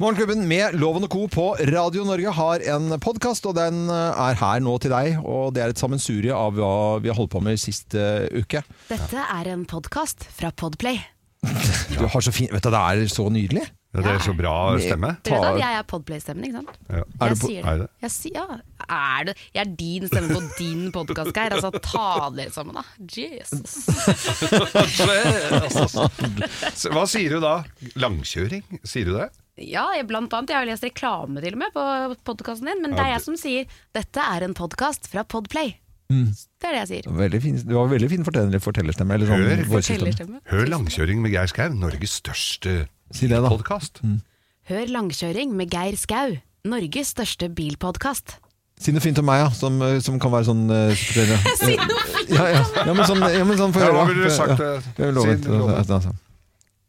Morgenklubben med Loven og Co. på Radio Norge har en podkast, og den eh, er her nå til deg. Og det er et sammensurie av hva vi har holdt på med sist uh, uke. Dette er en podkast fra Podplay. Du har så fin Vet du, det er så nydelig. Ja, det er så bra stemme. Vet at jeg er Podplay-stemmen, ikke sant? Ja. Er du på- sier er det. det? Jeg sier, ja, er det. Jeg er din stemme på din podkast, Geir. Altså, ta dere sammen, da. Jesus. Hva sier du da? Langkjøring? Sier du det? Ja, jeg, blant annet. Jeg har lest reklame til og med på podkasten din, men det er jeg som sier 'dette er en podkast fra Podplay'. Det er det jeg sier. Veldig fin, du har veldig fin forteller, fortellerstemme. Eller sånn Hør. Fortellerstemme. Hør Langkjøring med Geir Skau, Norges største Si det, da. Hør langkjøring med Geir Skau, Norges største bilpodkast. Si noe fint om meg, ja, som, eh, som kan være sånn uh, Si noe fint! Ja, ja. ja, men sånn, ja, men sånn få Ja, høre. hva ville du sagt? Ja. eh, Jeg vil si et- altså.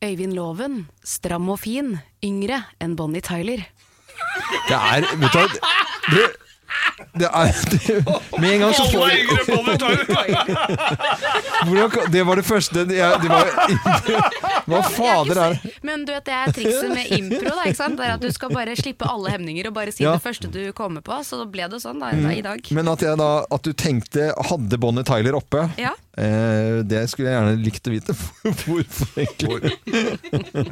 Øyvind Loven, stram og fin, yngre enn Bonnie Tyler. Det er Vet du hva det, det er det, Med en gang så får Hvordan Det var det første det, jeg- det var, Hva fader er det? Men du vet, det er trikset med impro, da, ikke sant? Det er at du skal bare slippe alle hemninger og bare si Ja. det første du kommer på. Så ble det sånn da, i dag. Men at, jeg da, at du tenkte Hadde Bonnie Tyler oppe, Ja. Eh, det skulle jeg gjerne likt å vite. Hvorfor egentlig? Hvor-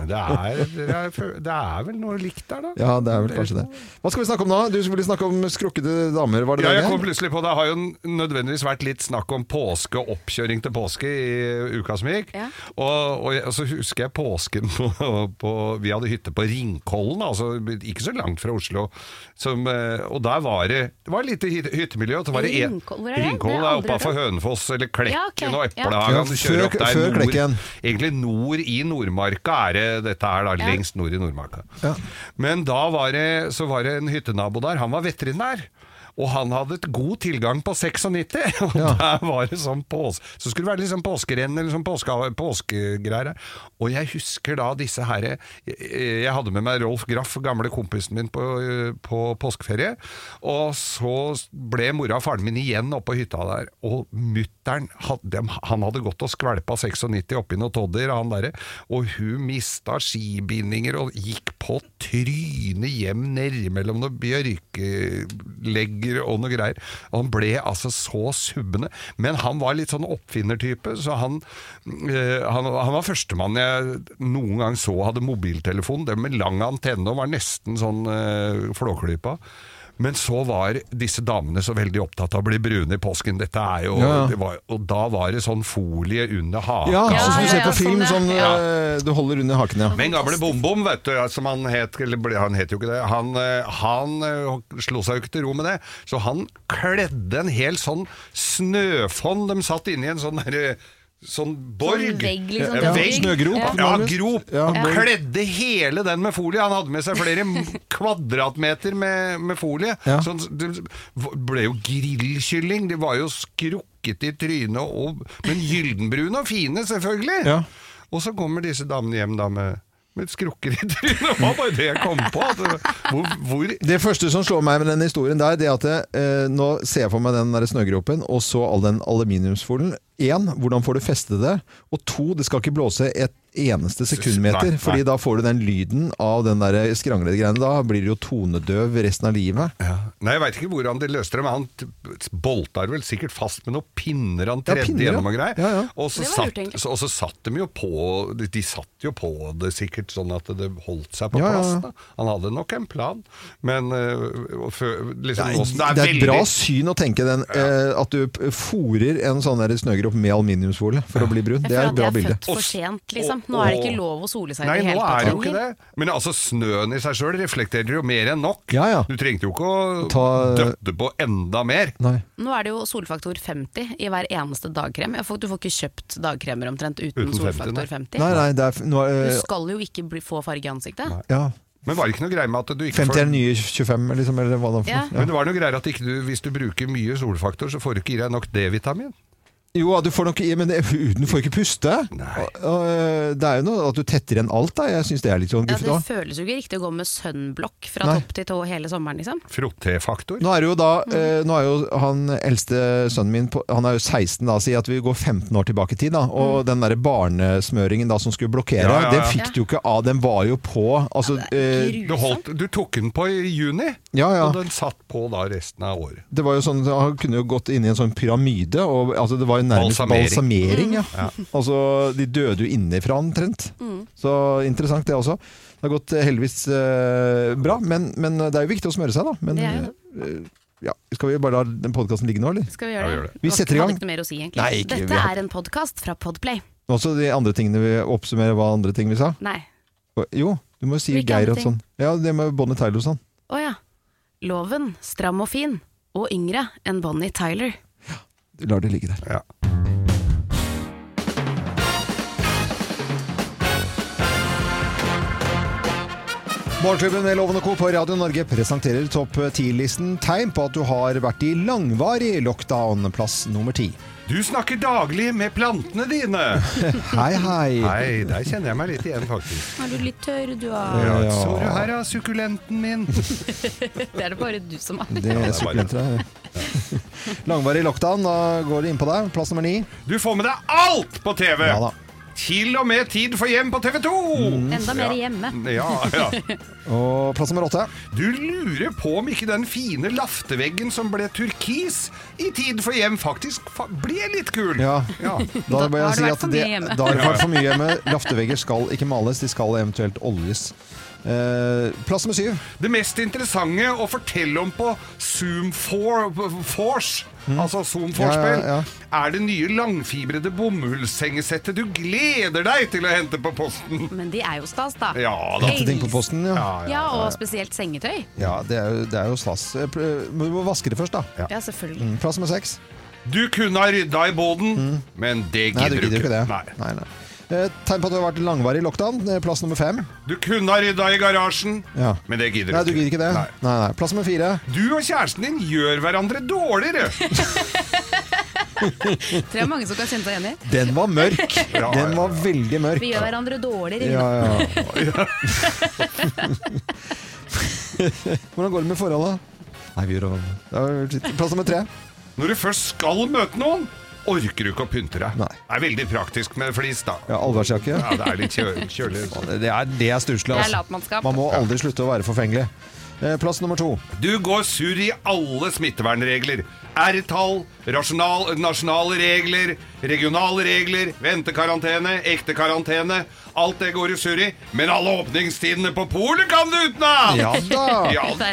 det, er, det, er, det er vel noe likt der, da? Ja, det er vel kanskje det. Hva skal vi snakke om nå? Du ville snakke om skrukkede damer, var det Ja, det? jeg kom plutselig på Det har jo nødvendigvis vært litt snakk om påske og oppkjøring til påske i uka som gikk. Ja. Og, og, og så husker jeg påsken på, på Vi hadde hytte på Ringkollen, altså ikke så langt fra Oslo. Som, eh, og der var det Det var et lite hyttemiljø. Ringkollen, er? Ringkollen er jeg oppe for Hønefoss, eller Klekken Ja, ok. Ja. Eplehagen. Ja, du kjører opp der før nord, Klekken. Egentlig nord i Nordmarka er det dette her, da. Ja. Lengst nord i Nordmarka. Ja. Men da var det, så var det en hyttenabo der, han var veterinær. Og han hadde et god tilgang på 96, og Ja. der var det sånn pås Så skulle det være sånn påskerenn eller sånn påske, påskegreier. Og jeg husker da disse her Jeg, jeg hadde med meg Rolf Graff, gamle kompisen min, på, på påskeferie. Og så ble mora og faren min igjen oppe på hytta der, og mutter'n han hadde gått og skvelpa 96 oppi noen todder, han derre, og hun mista skibindinger og gikk på trynet hjem nedi mellom noen bjørkelegger og noe greier. Og han ble altså så subbende. Men han var litt sånn oppfinnertype, så han, øh, han, han var førstemann jeg noen gang så hadde mobiltelefon, den med lang antenne og var nesten sånn øh, flåklypa. Men så var disse damene så veldig opptatt av å bli brune i påsken. Dette er jo, Ja. det var, og da var det sånn folie under haken. Ja, sånn som du ser på film, sånn, sånn ja. eh, du holder under haken, ja. Men gamle Bom-Bom, vet du, som han het, eller han het jo ikke det, han, eh, han eh, slo seg jo ikke til ro med det. Så han kledde en hel sånn snøfonn, de satt inni i en sånn derre Sånn borg. Sånn vegg, liksom, En sånn vegg. snøgrop, Ja, ja grop. Ja, han Kledde hele den med folie. Han hadde med seg flere kvadratmeter med, med folie. Ja. Sånn, det ble jo grillkylling. De var jo skrukket i trynet, og, men gyldenbrune og fine, selvfølgelig. Ja. Og så kommer disse damene hjem da med, med skrukker i trynet. Det var bare det jeg kom på. Hvor, hvor Det første som slår meg med den historien der, det er at eh, nå ser jeg for meg den der snøgropen, og så all den aluminiumsfolien. Én, hvordan får du festet det? Og to, det skal ikke blåse et eneste sekundmeter, Nei, nei. fordi da får du den lyden av den der skranglede greiene. Da blir du jo tonedøv resten av livet. ja. Nei, Jeg veit ikke hvordan de løste det, men han bolta vel sikkert fast med noen pinner han Ja, pinner, gjennom og greier. Ja, ja. Og, så satt, så, og så satt de jo på de, satt jo på det sikkert sånn at det holdt seg på plass. Da. Han hadde nok en plan, men øh, og før- liksom, Det er, det er et bra syn å tenke den, uh, at du fòrer en sånn der snøgrop med aluminiumsfolie for å bli brun. Det er et bra jeg er bilde. født for sent, liksom. Nå er det ikke lov å sole seg Nei, i det nå hele er det jo ikke lenger. det. Men altså, snøen i seg sjøl reflekterer jo mer enn nok. Ja, ja. Du trengte jo ikke å Ta- døtte på enda mer. Nei. Nå er det jo solfaktor 50 i hver eneste dagkrem. Jeg får- Du får ikke kjøpt dagkremer omtrent uten, Uten 50, nei. solfaktor 50. Nei, nei, det er, f- nå, Du er- skal jo ikke bli, få farge i ansiktet. ja, Men var det ikke noe greie med at du ikke 50 er får den nye 25, liksom, eller hva det er for Ja. noe. Men det var noe greier at ikke du, hvis du bruker mye solfaktor, så får du ikke i deg nok D-vitamin. Jo, du får nok Men det- huden får ikke puste. Nei. Og, det er jo noe at du tetter igjen alt, da. Jeg syns det er litt sånn Ja, det føles jo ikke riktig å gå med sunblock fra Nei. topp til tå hele sommeren, liksom. Frotté-faktor. Nå er det jo da mm. Nå er jo han eldste sønnen min Han er jo 16 da, si at vi går 15 år tilbake i tid. da Og den der barnesmøringen da som skulle blokkere, Ja, ja, ja. den fikk du jo ikke av. Den var jo på. Altså, eh, Du, holdt, du tok den på i juni, ja, ja. og den satt på da resten av året. Det var jo sånn, Han kunne jo gått inn i en sånn pyramide. Og, altså, det var jo nærmest Balsamering. balsamering. ja. Altså, de døde jo innenfra omtrent. Så interessant det også. Det har gått eh, heldigvis eh, bra, men, men det er jo viktig å smøre seg, da. Men Det er jo eh, ja, skal vi bare la den podkasten ligge nå, eller? Skal vi Ja, gjøre vi det? gjør det. Vi setter i gang. Hadde ikke noe mer å si, egentlig. Nei, ikke- Dette har- er en podkast fra Podplay. Også de andre tingene vi oppsummerer hva andre ting vi sa. Nei. Jo, du må jo si Hvilke Geir og sånn. Ja, det med Bonnie Tyler og sånn. Å ja. Loven, stram og fin. Og yngre enn Bonnie Tyler. Lar det ligge der. Ja. Morgenklubben med Loven Co. på Radio Norge presenterer topp 10-listen tegn på at du har vært i langvarig lockdown, plass nummer ti. Du snakker daglig med plantene dine! Hei, hei. Hei, der kjenner jeg meg litt igjen, faktisk. Er du litt tørr, du da? Ja, Ja. Så du her, da, sukkulenten min. Det er det bare du som har. Det er sukkulenter. Langvarig lockdown, da går det inn på deg. Plass nummer ni. Du får med deg alt på TV! Ja da. Til og med Tid for hjem på TV 2! Enda mer hjemme. Ja, ja. Og plass nummer åtte. Du lurer på om ikke den fine lafteveggen som ble turkis i Tid for hjem, faktisk fa ble litt kul. Ja. Ja. Da Da må jeg har det si vært at for det, mye hjemme. da har det vært for mye hjemme. Laftevegger skal ikke males, de skal eventuelt oljes. Eh, plass nummer syv. Det mest interessante å fortelle om på Zoom for, Force, altså Zoom Force-spill, Mm. Ja, ja, er det nye langfibrede bomullssengesettet du gleder deg til å hente på posten. Men de er jo stas, da. Ja da. Hente ting på posten, ja. Ja, og spesielt sengetøy. Ja, det er jo, det er jo stas. Eh, Du må vaske det først, da. Ja, selvfølgelig. Mm, Plass nummer seks. Du kunne ha rydda i boden, men det Mm. Nei, gidder du gidder ikke det. Nei. Nei, nei. Eh, Tegn på at du har vært langvarig i lockdown. Eh, Plass nummer fem. Du kunne ha rydda i garasjen, Ja. men det gidder Nei, du gidder ikke det? Nei. Nei, nei. Plass nummer fire. Du og kjæresten din gjør hverandre dårligere. Tror jeg mange som kan kjenne seg igjen i. Den var mørk! Ja, Den var veldig mørk. Vi gjør hverandre dårligere. Ja, ja. Hvordan går det med forholdet? Nei, vi gjør det. er- Plass nummer tre. Når du først skal møte noen, orker du ikke å pynte deg. Nei. Det er veldig praktisk med flis, da. Ja, Allværsjakke. Ja, det er litt kjø kjølig. Det er, det er stusslig. Altså. Man må aldri slutte å være forfengelig. Eh, Plass nummer to. Du går surr i alle smittevernregler. R-tall, nasjonale regler, regionale regler, ventekarantene, ekte karantene. Alt det går i surr i. Men alle åpningstidene på polet kan du utenat! Ja da! Ja det.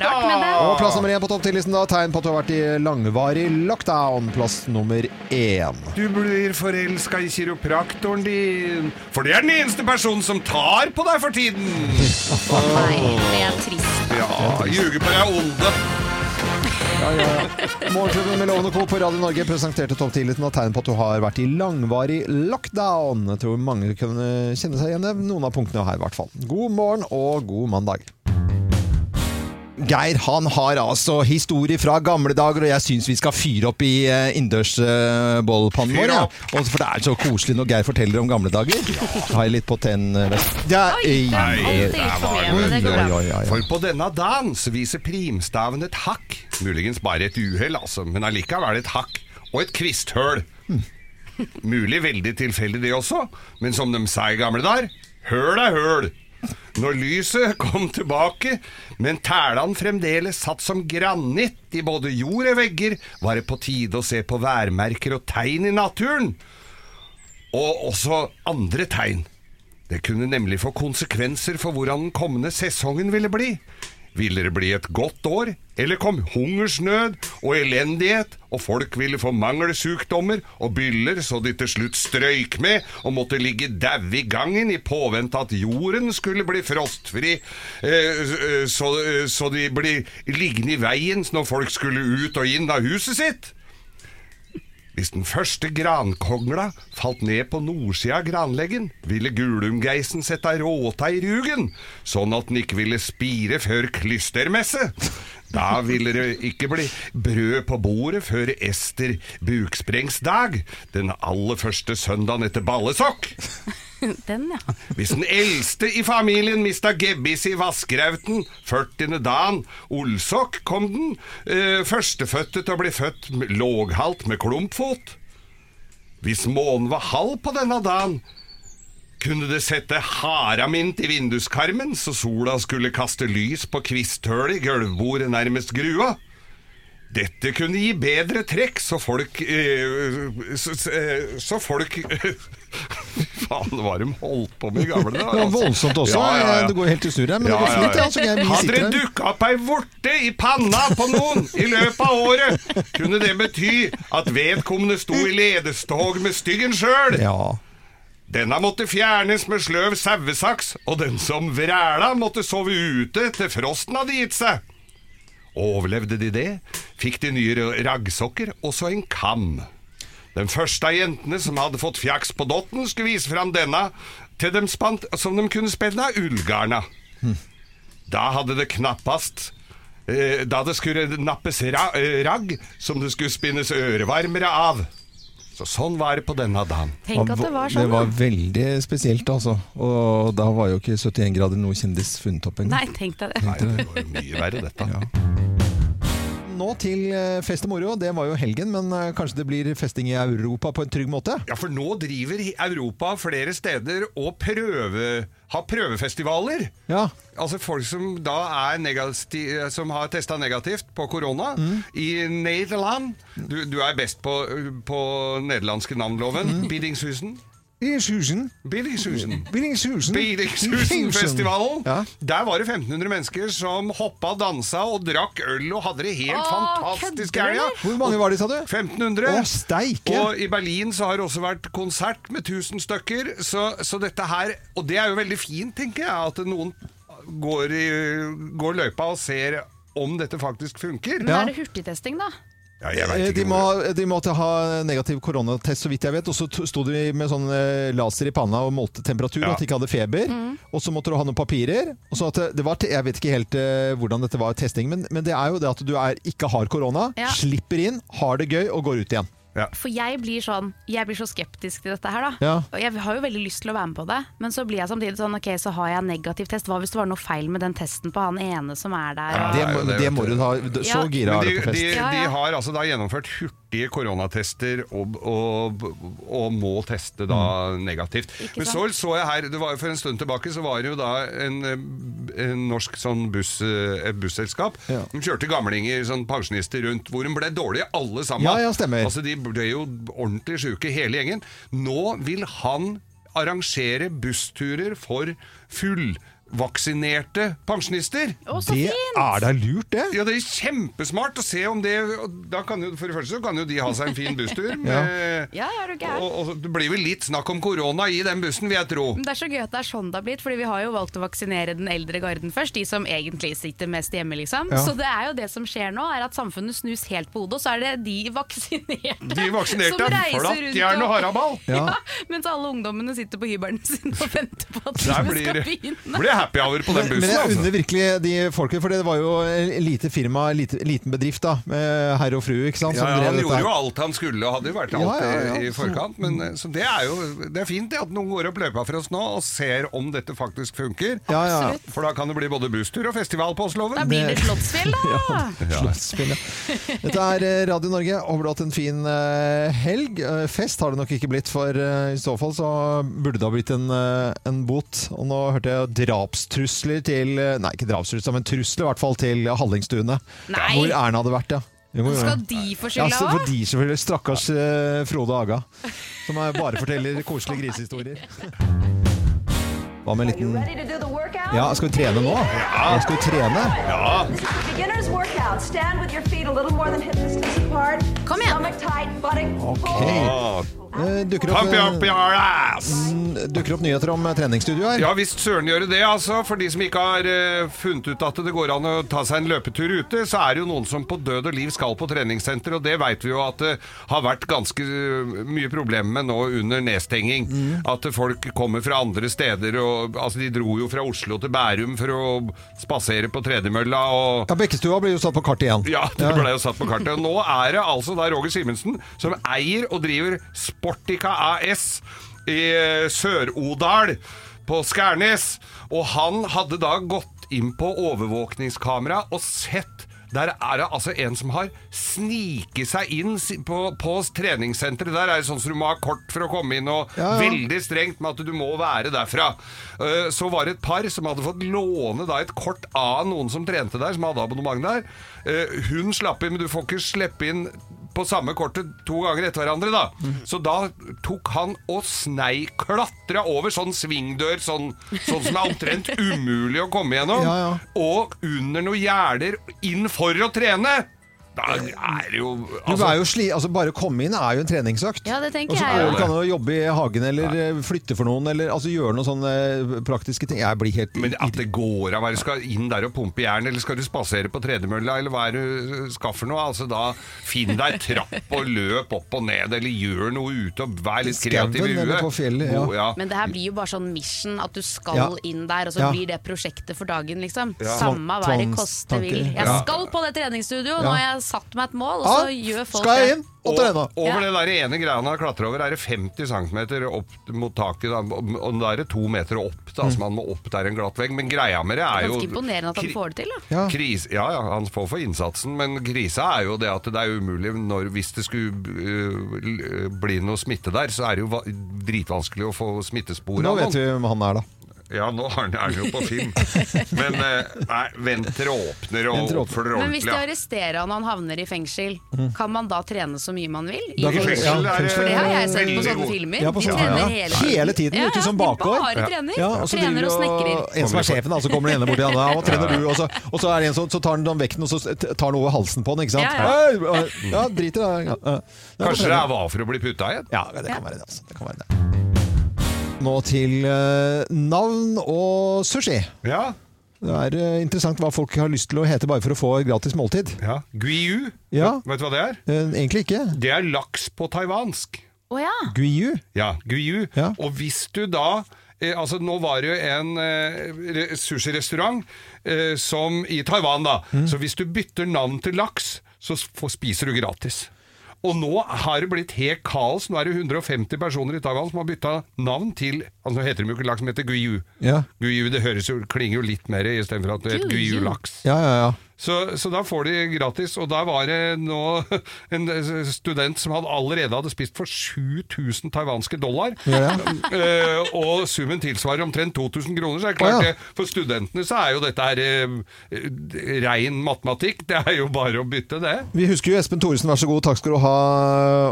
Og plass nummer én på topp 10-listen da. Tegn på at du har vært i langvarig lockdown. Plass nummer én. Du blir forelska i kiropraktoren din, for det er den eneste personen som tar på deg for tiden. Nei, det er trist. Ja, ljuger på deg onde. Ja, ja, ja. Morgenklubben med Lovende Co. på Radio Norge presenterte topp 10-listen og tegn på at du har vært i langvarig lockdown. Jeg tror mange kunne kjenne seg igjen i noen av punktene her, i hvert fall. God morgen og god mandag. Geir han har altså historie fra gamle dager, og jeg syns vi skal fyre opp i uh, innendørsbollpannen Fyr vår. Ja. Også For det er så koselig når Geir forteller om gamle dager. Har jeg litt på tenn... Ja, Oi, Nei, for på denne dagen så viser primstaven et hakk. Muligens bare et uhell, altså, men allikevel et hakk. Og et kvisthøl. Mulig veldig tilfeldig det også, men som de sa i gamle dager, høl er høl. Når lyset kom tilbake, men tælene fremdeles satt som granitt i både jord og vegger, var det på tide å se på værmerker og tegn i naturen. Og også andre tegn. Det kunne nemlig få konsekvenser for hvordan den kommende sesongen ville bli. Ville det bli et godt år, eller kom hungersnød og elendighet, og folk ville få mangelsykdommer og byller så de til slutt strøyk med og måtte ligge daue i gangen i påvente at jorden skulle bli frostfri, eh, eh, eh, så de ble liggende i veien når folk skulle ut og inn av huset sitt? Hvis den første grankongla falt ned på nordsida av granleggen, ville gulumgeisen sette råta i rugen, sånn at den ikke ville spire før klystermesse. Da ville det ikke bli brød på bordet før Ester buksprengsdag, den aller første søndagen etter ballesokk. Den, ja. Hvis den eldste i familien mista gebbis i vaskerauten 40. dagen, Olsok, kom den eh, førstefødte til å bli født låghalt med klumpfot. Hvis månen var halv på denne dagen, kunne det sette haramint i vinduskarmen, så sola skulle kaste lys på kvisthølet i gulvbordet nærmest grua. Dette kunne gi bedre trekk, så folk eh, så, så, eh, folk Faen, hva de holdt på med i gamle dager? Altså? voldsomt også. Ja, ja, ja. Det går helt i surr her, men det går fint. ja. Ja, så jeg Hadde det dukka opp ei vorte i panna på noen i løpet av året, kunne det bety at vedkommende sto i ledestog med styggen sjøl. Denne måtte fjernes med sløv sauesaks, og den som vræla måtte sove ute til frosten hadde gitt seg. Overlevde de det, fikk de nye raggsokker og så en kam. Den første av jentene som hadde fått fjaks på dotten, skulle vise fram denne til dem spant, som de kunne spenne av ullgarna. Da hadde det knappast eh, Da det skulle nappes ra, eh, ragg som det skulle spinnes ørevarmere av. Så sånn var det på denne dagen. Tenk at det var sånn. Det var veldig spesielt, altså. Og da var jo ikke 71 grader noe kjendis funnet opp engang. Nei, tenk deg det. Nei, det var jo mye verre, dette. Nå til eh, fest og moro. Det var jo helgen, men eh, kanskje det blir festing i Europa på en trygg måte? Ja, for nå driver Europa flere steder og prøve, har prøvefestivaler. Ja. Altså folk som da er negativ, som har testa negativt på korona i Nederland. Du, du er best på, på nederlandske navnloven. Biddingshusen. Billingsusen. Billingshusen. Billingshusen. Biddingshusen-festivalen. Ja. Der var det 1500 mennesker som hoppa, dansa og drakk øl og hadde det helt Åh, fantastisk i helga. Hvor mange var de, sa du? 1500. Åh, steike! Og i Berlin så har det også vært konsert med 1000 stykker. Så, så dette her Og det er jo veldig fint, tenker jeg, at noen går, i, går løypa og ser om dette faktisk funker. Men er det hurtigtesting, da? Ja, jeg Eh, ikke De, må, de måtte ha negativ koronatest, så vidt jeg vet. Og så to- sto de med sånn eh, laser i panna og målte temperatur, Ja. at de ikke hadde feber. Og så måtte du ha noen papirer. Og så at det, det var, jeg vet ikke helt eh, hvordan dette var testing, men, men det er jo det at du er, ikke har korona, Ja. slipper inn, har det gøy og går ut igjen. For jeg blir sånn Jeg blir så skeptisk til dette her, da. Ja. Og jeg har jo veldig lyst til å være med på det, men så blir jeg samtidig sånn Ok, så har jeg negativ test. Hva hvis det var noe feil med den testen på han ene som er der? Ja, Det, det må, det, må du. ha. Så Ja. gira er de, du på fest. De, de de har altså da gjennomført hurtige koronatester og, og, og må teste da negativt. Ikke Men så så jeg her, det var jo for en stund tilbake, så var det jo da en, eh, en norsk sånn buss, eh, et busselskap. Ja. De kjørte gamlinger, sånn pensjonister rundt, hvor de ble dårlige alle sammen. Ja, ja, stemmer. Altså De ble jo ordentlig sjuke hele gjengen. Nå vil han arrangere bussturer for fullvaksinerte pensjonister. Å, så Det fint! er da lurt, det. Ja, det er kjempesmart å se om det og Da kan jo, For det første så kan jo de ha seg en fin busstur. Med, Ja, er du gæren? og, og det blir vel litt snakk om korona i den bussen, vil jeg tro. Men Det er så gøy at det er sånn det har blitt, Fordi vi har jo valgt å vaksinere den eldre garden først. De som egentlig sitter mest hjemme, liksom. Ja. Så det er jo det som skjer nå, er at samfunnet snus helt på hodet, og så er det de vaksinerte De vaksinerte som er reiser rundt flattjern og haraball. Ja. Ja. mens alle ungdommene sitter på hybelen sin og venter på at Der vi blir, skal begynne. blir happy hour på den Men bussen. jeg Altså. unner virkelig de folkene, for det var jo lite firma, lite, liten bedrift da, med herre og fru, ikke sant? Ja, som ja, han dette gjorde jo alt han skulle, og hadde jo vært alt Ja, ja, ja. i forkant. Men, eh, så det er jo det er fint det, at noen går opp løypa for oss nå og ser om dette faktisk funker. Ja, ja. For da kan det bli både busstur og festival på Da blir det Slottsfjell, da! Slottsfjell, ja. Dette er eh, Radio Norge. Håper du har hatt en fin eh, helg. Fest har det nok ikke blitt, for i så fall så burde det ha blitt en, en bot. Og nå hørte jeg drapstrusler til eh, Nei, ikke drapstrusler, men trusler i hvert fall til Hallingstuene. Nei. Hvor Erna hadde vært, ja. Jo. Skal de få skylda òg? Ja, for de selvfølgelig. Stakkars uh, Frode Aga. Som bare forteller koselige grisehistorier. Hva med en liten? Ja, skal vi trene nå? Ja. Skal vi trene? Beginner's workout. Stand with your feet a little more than hip distance apart. Kom igjen. Ok. Eh, dukker, opp, eh, mm, dukker opp nyheter om eh, treningsstudio her. Ja visst søren gjør det det, altså. For de som ikke har funnet ut at det går an å ta seg en løpetur ute, så er det jo noen som på død og liv skal på treningssenter, og det veit vi jo at det har vært ganske mye problemer med nå under nedstenging. At folk kommer fra andre steder, og altså de dro jo fra Oslo til Bærum for å spasere på tredemølla og Ja, Bekkestua ble jo satt på kartet igjen. ja, det ble jo satt på kartet. Og nå er det altså da Roger Simensen som eier og driver Sportica AS i eh, Sør-Odal på Skærnes. Og han hadde da gått inn på overvåkningskamera og sett der er det altså en som har sniket seg inn på, på treningssenteret. Der er det sånn som du må ha kort for å komme inn, og Ja, ja. veldig strengt med at du må være derfra. Eh, Så var det et par som hadde fått låne da et kort av noen som trente der, som hadde abonnement der. Eh, Hun slapp inn, men du får ikke slippe inn på samme kortet to ganger etter hverandre, da. Mm. Så da tok han og snei klatra over sånn svingdør, sånn, sånn som er omtrent umulig å komme gjennom, Ja, ja. og under noen gjerder inn for å trene. Da er det jo Du er jo sli, altså Bare å komme inn er jo en treningsøkt. Ja, det tenker og så jeg jo. Kan du jobbe i hagen eller eh, flytte for noen, eller altså gjøre noen sånne eh, praktiske ting. Jeg blir helt Men at det går av er skal inn der og pumpe jern, eller skal du spasere på tredemølla, eller hva er det du skal for noe? Altså da Finn deg trapp og løp opp og ned, eller gjør noe ute og vær litt kreativ i huet. på fjellet, ja. Ja. Men det her blir jo bare sånn mission, at du skal Ja. inn der, og så Ja. blir det prosjektet for dagen, liksom. Ja. Samme hva det koste vil. Jeg skal på det treningsstudioet, nå Ja. jeg satt meg et mål, og Ja, så gjør folk skal jeg inn og trene? Over Ja. den der ene greia han har klatra over, er det 50 cm opp mot taket. Da, og da er det to meter opp, da, Mm. så man må opp der en glatt vegg. Men greia med det er jo Ganske imponerende at han får det til, da. Ja. Kris, ja, ja, han får for innsatsen, men krisa er jo det at det er umulig når, Hvis det skulle uh, bli noe smitte der, så er det jo dritvanskelig å få smittespor Nå vet vi hvem han er, da. Ja, nå er han er jo på film. Men eh, nei, vent til det åpner og oppfører ordentlig. Men hvis de arresterer han og han havner i fengsel, kan man da trene så mye man vil? I fengsel? er For det har jeg sett på sånne god. filmer. Ja, på de trener ja. hele tiden. Ja, ja, som bakgård. Bare trener. Ja, og så trener og snekrer. En som er sjefen, da, så kommer den ene bort til han. Hva trener du? Og så, og så er det en som så tar han den vekten, og så tar han over halsen på den, ikke sant? Ja, ja. Ja, driter i det. Ja, ja. Kanskje det er var for å bli putta igjen? Ja, det kan være det. Altså. det, kan være det. Nå til eh, navn og sushi. Ja. Det er eh, interessant hva folk har lyst til å hete bare for å få gratis måltid. ja. Guiyu, Ja, vet du hva det er? eh, egentlig ikke. Det er laks på taiwansk. Oh, ja. Guiyu. Ja, Guiyu. Ja. Og hvis du da eh, Altså, nå var det jo en eh, re- sushirestaurant eh, som i Taiwan, da. Mm. Så hvis du bytter navn til laks, så spiser du gratis. Og nå har det blitt helt kaos. Nå er det 150 personer i Taiwan som har bytta navn til Altså, nå heter de jo ikke laks, men heter Guiyu. Ja. Guiyu, det høres jo, klinger jo litt mer istedenfor at det heter Guiyu. Guiyu-laks. Ja, ja, ja. Så, så da får de gratis. Og der var det nå en student som hadde allerede hadde spist for 7000 taiwanske dollar. Ja, Uh, og summen tilsvarer omtrent 2000 kroner. Så er det klart ja. det, For studentene så er jo dette her uh, rein matematikk. Det er jo bare å bytte det. Vi husker jo Espen Thoresen, vær så god, takk skal du ha,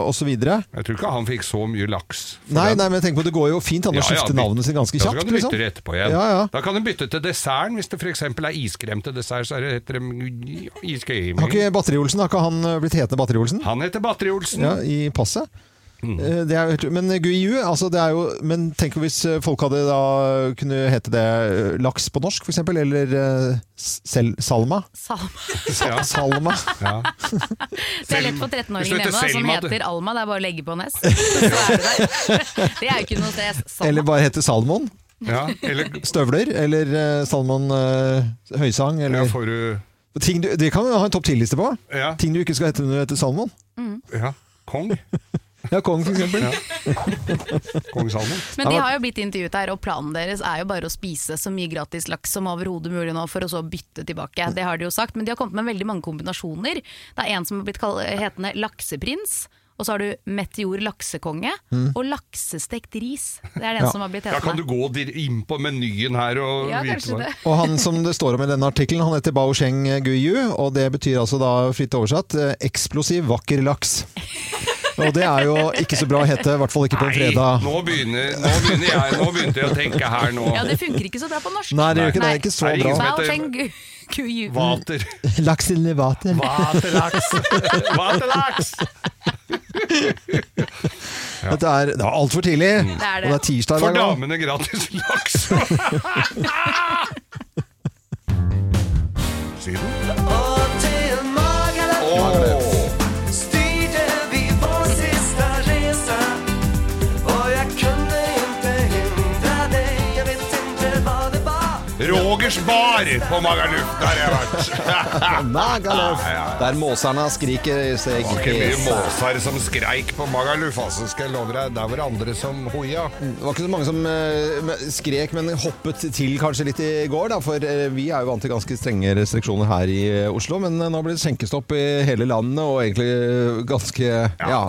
osv. Jeg tror ikke han fikk så mye laks. Nei, nei, men tenk på det går jo fint an å Ja, skifte navnet sitt ganske kjapt. Da kan du bytte liksom. det etterpå igjen. Ja, ja. Da kan du bytte til desserten. Hvis det f.eks. er iskrem til dessert, så er det heter det iskrem. Har ikke Batteri-Olsen har ikke han eh, blitt hetende Batteri-Olsen? Han heter Batteri-Olsen. Ja, i passet. Mm. Eh, Det er, jo men guiu altså det er jo Men tenk hvis eh, folk hadde da kunne hete det eh, laks på norsk, f.eks., eller eh, sel, salma. Salma. Ja. Salma. Ja. Det er lett for 13-åringen du heter hjemme da, som Selma, du- heter Alma. Det er bare å legge på en S. Så er det der. Det er jo ikke noe sted. Eller Salma. bare hete Salmon. Ja, eller Støvler. Eller eh, Salmon eh, høysang. ja, Eller får du ting du, Det kan vi ha en topp ti-liste på. Ja, Ting du ikke skal hete når du heter Salmon. ja. Kong. Ja, Kong, for eksempel. Kong Salmon. Men de har jo blitt intervjuet her, og planen deres er jo bare å spise så mye gratis laks som overhodet mulig nå, for å så bytte tilbake. Det har de jo sagt, men de har kommet med veldig mange kombinasjoner. Det er en som har blitt kall- hetende lakseprins. Og så har du meteor laksekonge og laksestekt ris. Det er den Ja. som har blitt Da kan du gå inn på menyen her og Ja, vite hva- det. Og han som det står om i denne artikkelen, han heter Bao Sheng Guiyu, og det betyr altså da fritt oversatt eh, eksplosiv, vakker laks. Og det er jo ikke så bra å hete, i hvert fall ikke på en Nei, fredag. nå begynner, nå begynner jeg Nå begynte jeg å tenke her nå. Ja, det funker ikke så bra på norsk. Nei, det gjør ikke det. Er Ikke så bra. Bao Sheng Guyu. Vater. Laks eller vater. Vaterlaks. Vaterlaks! Dette er, det er altfor tidlig. Det er det. Og det er tirsdag i For damene gratis laks! Syden? Og Magaluf vi vår vet det var Rogers bar på Magaluf, der har jeg vært. Magaluf. Der måserne skriker seg Det var ikke mye måser som skreik på Magaluf, altså, skal jeg love deg. Der var det andre som hoia. Det var ikke så mange som uh, skrek, men hoppet til kanskje litt i går. Da, for uh, vi er jo vant til ganske strenge restriksjoner her i eh, Oslo. Men nå blir det skjenkestopp i hele landet, og egentlig ganske, ja. Ja,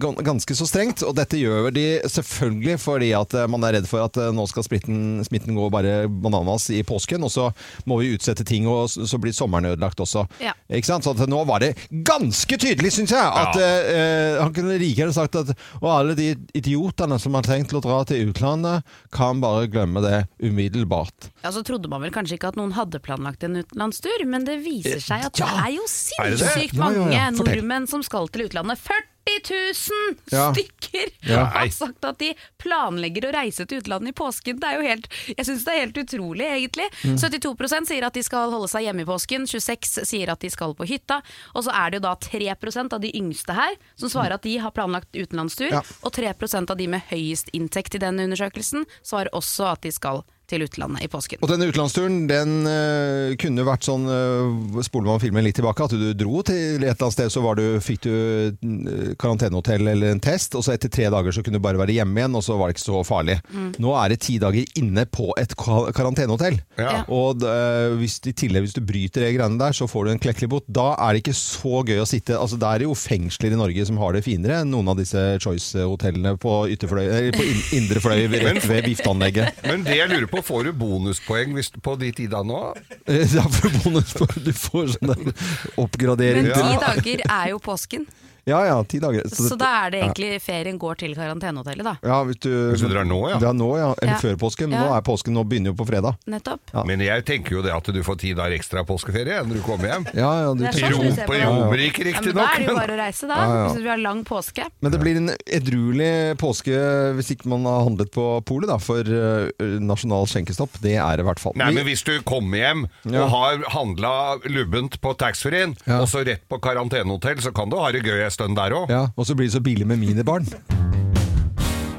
gan- ganske så strengt. Og dette gjør de selvfølgelig fordi at man er redd for at nå skal spritten, smitten gå bare bananas i påsken, og så må vi utsette ting, og så blir sommeren ødelagt også. Ja. Ikke sant? Så at nå var det ganske tydelig, syns jeg, at Ja. eh, han kunne like gjerne sagt at og alle de idiotene som har tenkt å dra til utlandet, kan bare glemme det umiddelbart. Ja, Så trodde man vel kanskje ikke at noen hadde planlagt en utenlandstur, men det viser seg at Ja. det er jo sinnssykt Ja, ja, mange nordmenn som skal til utlandet. 40 000 Ja. stykker Ja. har sagt at de planlegger å reise til utlandet i påsken. Det er jo helt, jeg syns det er helt utrolig, egentlig. Mm. 72% sier at de skal holde seg hjemme i påsken, 26 sier at de skal på hytta, og så er det jo da 3% av de yngste her som svarer at de har planlagt utenlandstur, Ja. og 3% av de med høyest inntekt i denne undersøkelsen svarer også at de skal til utlandet i påsken. Og denne utenlandsturen den uh, kunne vært sånn uh, Spoler man filmen litt tilbake, at du dro til et eller annet sted, så var du, fikk du uh, karantenehotell eller en test, og så etter tre dager så kunne du bare være hjemme igjen, og så var det ikke så farlig. Nå er det ti dager inne på et ka- karantenehotell. Ja. Og uh, hvis, i tillegg, hvis du bryter de greiene der, så får du en klekkelig bot. Da er det ikke så gøy å sitte Altså, Det er jo fengsler i Norge som har det finere enn noen av disse Choice-hotellene på, på indre fløy ved, ved vifteanlegget. Men det jeg lurer på, får du bonuspoeng hvis, på de tida nå? Ja, for bonuspoeng. Du får sånn der oppgradering Men ti dager er jo påsken, Ja ja, ti dager. så det- da er det egentlig ferien går til karantenehotellet, da. ja, hvis du, Hvis du drar nå, ja. Det er nå, ja. Eller Ja. før påsken. Nå Ja. er påsken, nå begynner jo på fredag. Nettopp. Ja. Men jeg tenker jo det at du får ti dager ekstra påskeferie når du kommer hjem. Ja, ja, du Det jo I sånn Rom, på. Romerike, Ja, men da er det jo bare å reise, da. ja. Hvis du har lang påske. Men det blir en edruelig påske hvis ikke man har handlet på polet, da. For eh, nasjonal skjenkestopp, det er det i hvert fall. Nei, men Hvis du kommer hjem Ja. og har handla lubbent på taxfree-en, Ja. og så rett på karantenehotell, så kan du ha det gøy en stund der òg. ja, og så blir det så billig med minibarn.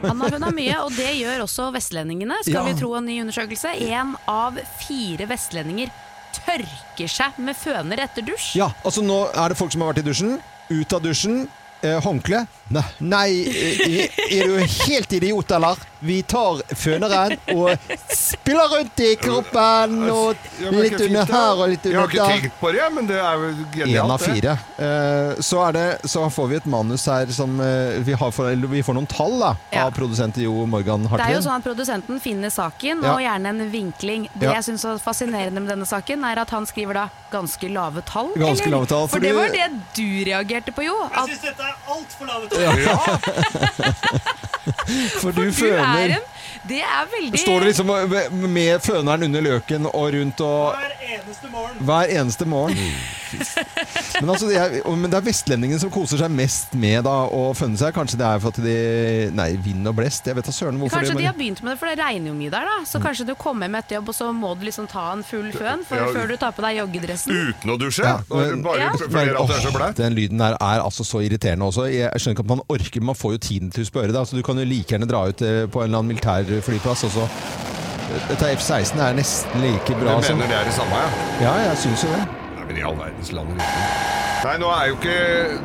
Anna hun har mye, og det gjør også vestlendingene, skal Ja. vi tro en ny undersøkelse. Én av fire vestlendinger tørker seg med føner etter dusj. Ja, altså nå er det folk som har vært i dusjen. Ut av dusjen. Eh, håndkle? Nei, nei er du helt idiot, eller? Vi tar føneren og spiller rundt i kroppen, og litt under her og litt Jeg har ikke tenkt på det, men det er jo genialt. Én av fire. Eh, så, er det, så får vi et manus her som eh, vi, har for, vi får noen tall da, Ja. av produsent Jo Morgan Hartvin. Det er jo sånn at Produsenten finner saken, og gjerne en vinkling. Det jeg syns er fascinerende med denne saken, er at han skriver da ganske lave tall. Ganske lave tall, For, for det var det du reagerte på, jo. At Jeg syns dette er altfor lave tall. For du du er føner en Det er veldig Står du liksom med- med føneren under løken og rundt og Hver eneste morgen. Hver eneste morgen. Men, altså, det er, men det er vestlendingene som koser seg mest med da, å fønne seg. Kanskje det er for at de Nei, vind og blest. Jeg vet da søren hvorfor Kanskje det de har begynt med det, for det regner jo mye der, da. Mm. Så kanskje du kommer med et jobb, og så må du liksom ta en full føn for, Ja. før du tar på deg joggedressen. Uten å dusje? Ja, men- bare Ja. fordi at det er så åh, den lyden der er altså så irriterende også. Jeg skjønner ikke at man orker, man får jo tiden til å spørre det. Altså, du kan jo like gjerne dra ut eh, på en eller annen militærflyplass og så Dette F-16 er nesten like bra som mener det er det samme, ja? Ja, jeg syns jo det. Men i all verdens land. Nei, nå er jo ikke,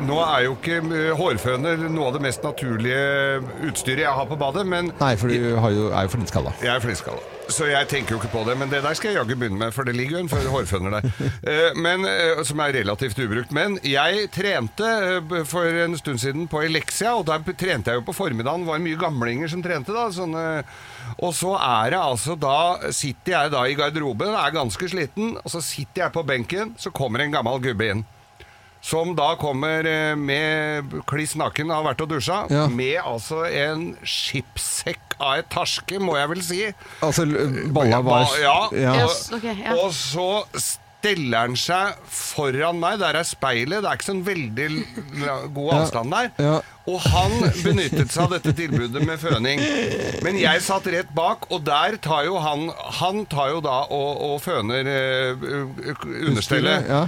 nå er jo ikke eh, hårføner noe av det mest naturlige utstyret jeg har på badet, men Nei, for du har jo, er jo flintskalla. jeg er fliskalla. Så jeg tenker jo ikke på det, men det der skal jeg jaggu begynne med, for det ligger jo en hårføner der. Eh, Men, eh, som er relativt ubrukt. Men jeg trente eh, for en stund siden på Elexia, og der trente jeg jo på formiddagen. Det var mye gamlinger som trente da. Sånne, og så er det altså da Sitter jeg da i garderoben, er ganske sliten, og så sitter jeg på benken, så kommer en gammel gubbe inn. Som da kommer med kliss naken, har vært og dusja, Ja. med altså en skipssekk av et tarske, må jeg vel si. Altså, balla var Ja, ja. ja. Yes, okay, ja. Og så steller han seg foran meg. Der er speilet. Det er ikke sånn veldig god avstand der. Ja. Og han benyttet seg av dette tilbudet med føning. Men jeg satt rett bak, og der tar jo han Han tar jo da og, og føner øh, understellet. Ja.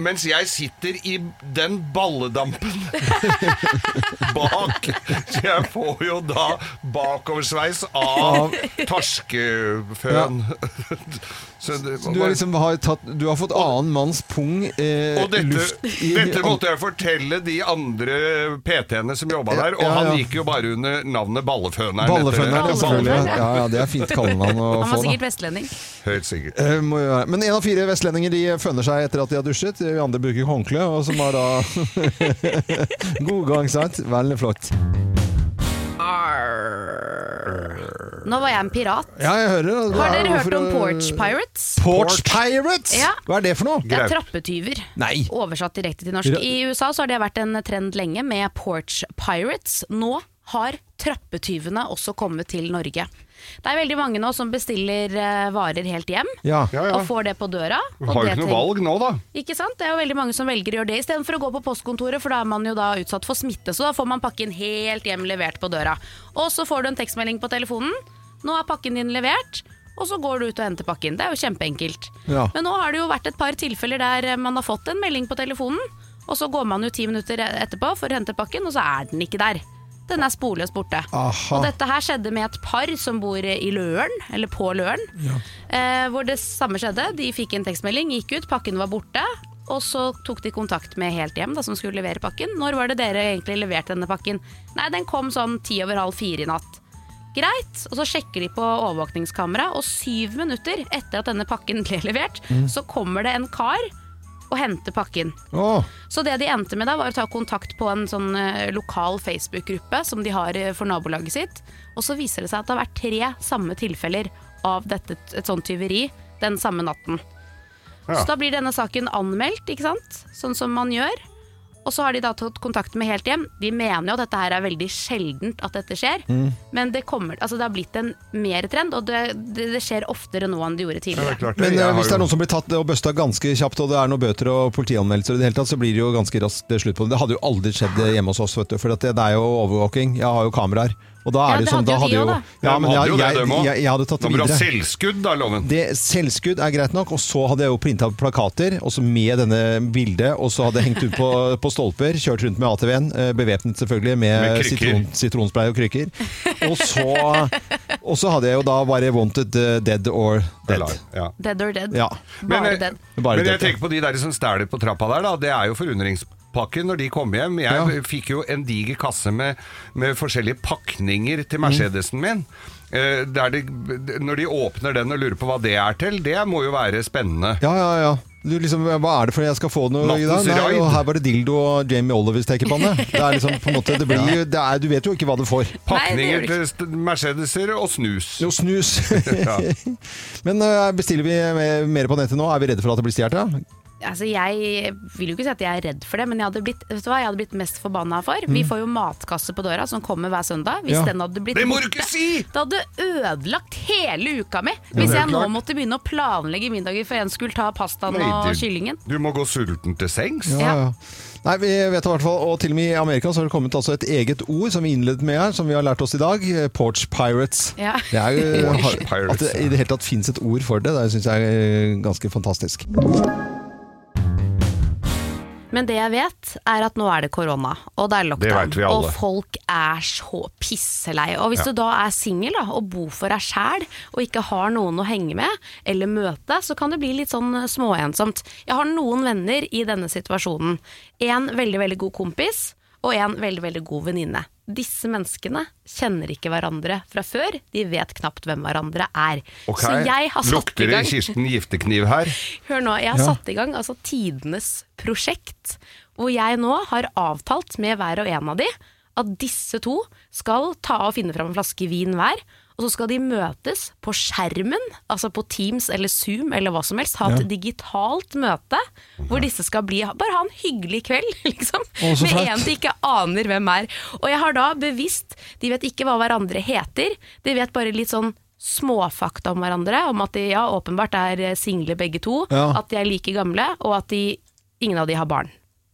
Mens jeg sitter i den balledampen bak. Så jeg får jo da bakoversveis av torskeføn. Så det Du, har liksom har tatt, du har fått annen manns pung eh, og dette, luft i dette måtte jeg fortelle de andre PT-ene som jobba der, og Ja, ja. han gikk jo bare under navnet Balleføneren. Balleføneren, ja, det. selvfølgelig. Ja, ja, det er fint kallenavn å Han var sikkert vestlending. Helt sikkert. Eh, må jo være. Men én av fire vestlendinger de føner seg etter at de har dusjet. De andre bruker håndkle, og som har da God gang, sant? Veldig flott. Nå var jeg en pirat. Ja, jeg hører det. Har dere hørt om Porch Pirates? Porch Pirates? Ja. Hva er det for noe? Det er trappetyver. Nei. Oversatt direkte til norsk. I USA så har det vært en trend lenge med Porch Pirates. Nå har trappetyvene også komme til Norge. Det er veldig mange nå som bestiller eh, varer helt hjem. Ja. Ja, ja. Og får det på døra. Og har jo det ikke noe tenk- valg nå, da. Ikke sant? Det er jo veldig mange som velger å gjøre det istedenfor å gå på postkontoret, for da er man jo da utsatt for smitte. Så da får man pakken helt hjem levert på døra. Og så får du en tekstmelding på telefonen. Nå er pakken din levert. Og så går du ut og henter pakken. Det er jo kjempeenkelt. Ja. Men nå har det jo vært et par tilfeller der man har fått en melding på telefonen, og så går man jo ti minutter etterpå for å hente pakken, og så er den ikke der. Den er sporløst borte. Aha. Og dette her skjedde med et par som bor i Løren, eller på Løren. Eh, hvor det samme skjedde. De fikk en tekstmelding, gikk ut, pakken var borte. Og så tok de kontakt med Helt Hjem, da, som skulle levere pakken. Når var det dere egentlig leverte denne pakken? Nei, den kom sånn ti over halv fire i natt. Greit. Og så sjekker de på overvåkningskamera, og syv minutter etter at denne pakken ble levert, så kommer det en kar og hente pakken. Oh. Så det de endte med da, var å ta kontakt på en sånn eh, lokal Facebook-gruppe som de har eh, for nabolaget sitt. Og så viser det seg at det har vært tre samme tilfeller av dette, et sånt tyveri den samme natten. Ja. Så da blir denne saken anmeldt, ikke sant? Sånn som man gjør. Og så har de da tatt kontakt med Helt Hjem. De mener jo at dette her er veldig sjeldent at dette skjer. Men det, kommer, altså det har blitt en mer trend, og det, det, det skjer oftere nå enn det gjorde Ja, det tidligere. er det. Men eh, hvis det er noen som blir tatt og bøsta ganske kjapt, og det er noen bøter og politianmeldelser, i det hele tatt, så blir det jo ganske raskt slutt på det. Det hadde jo aldri skjedd hjemme hos oss, vet du, for det, det er jo overvåking. Jeg har jo kameraer. Og da Ja, er det, det sånn, hadde da jo hadde. Ja, men jeg, hadde jo jeg, dem jeg, jeg hadde tatt Nå det må du ha selvskudd, da, Loven. Det, selvskudd er greit nok, og så hadde jeg jo printa plakater også med denne bildet, og så hadde jeg hengt ut på, på stolper, kjørt rundt med ATV-en, eh, bevæpnet selvfølgelig med, Med sitron, sitronspray og krykker. Og så, og så hadde jeg jo da bare wanted eh, dead or dead. Ja. Dead or dead. Ja. Bare men, dead. Men jeg tenker på de der som stjeler på trappa der, da. Det er jo forundringspakken når de kom hjem. Jeg Ja. fikk jo en diger kasse med, med forskjellige pakninger til Mercedesen min. Eh, der de, når de åpner den og lurer på hva det er til, det må jo være spennende. Ja, ja, ja. Du liksom, hva er det for jeg skal få noe i dag? Nei, og her var det dildo og Jamie Oliver stekepanne. Det er liksom på en måte, det blir, det er, du vet jo ikke hva du får. Pakninger til Mercedeser og snus. Jo, snus. Ja. Men øh, bestiller vi mer- mer på nettet nå? Er vi redde for at det blir stjålet? Ja? Altså, jeg vil jo ikke si at jeg er redd for det, men jeg hadde blitt, vet du hva jeg hadde blitt mest forbanna for? Vi får jo matkasse på døra som kommer hver søndag. Hvis Ja. den hadde blitt Det må du borte, ikke si! Det hadde ødelagt hele uka mi. Hvis jeg nå klart. måtte begynne å planlegge middager for en skulle ta pastaen Nei, og kyllingen. Du må gå sulten til sengs. Ja. Nei, vi vet i hvert fall, og til og med i Amerika så har det kommet altså et eget ord som vi innledet med her, som vi har lært oss i dag. eh, Porch Pirates. Ja. Det er jo, Porch at det i det hele tatt finnes et ord for det, det syns jeg er ganske fantastisk. Men det jeg vet, er at nå er det korona, og det er lockdown. Det. Og folk er så pisselei. Og hvis du da er singel og bor for deg sjæl, og ikke har noen å henge med eller møte, så kan det bli litt sånn småensomt. Jeg har noen venner i denne situasjonen. En veldig, veldig god kompis, og en veldig, veldig god venninne. Disse menneskene kjenner ikke hverandre fra før. De vet knapt hvem hverandre er. Ok, Så jeg har satt Lukter i det gang Kirsten giftekniv her? Hør nå, jeg har Ja. satt i gang altså tidenes prosjekt, hvor jeg nå har avtalt med hver og en av de at disse to skal ta og finne fram en flaske vin hver, og så skal de møtes på skjermen, altså på Teams eller Zoom eller hva som helst, ha et digitalt møte, hvor disse skal bli, bare ha en hyggelig kveld, liksom, med en de ikke aner hvem er. Og jeg har da bevisst, de vet ikke hva hverandre heter, de vet bare litt sånn småfakta om hverandre. Om at de ja, åpenbart er eh, single begge to, Ja. at de er like gamle, og at de, ingen av de har barn.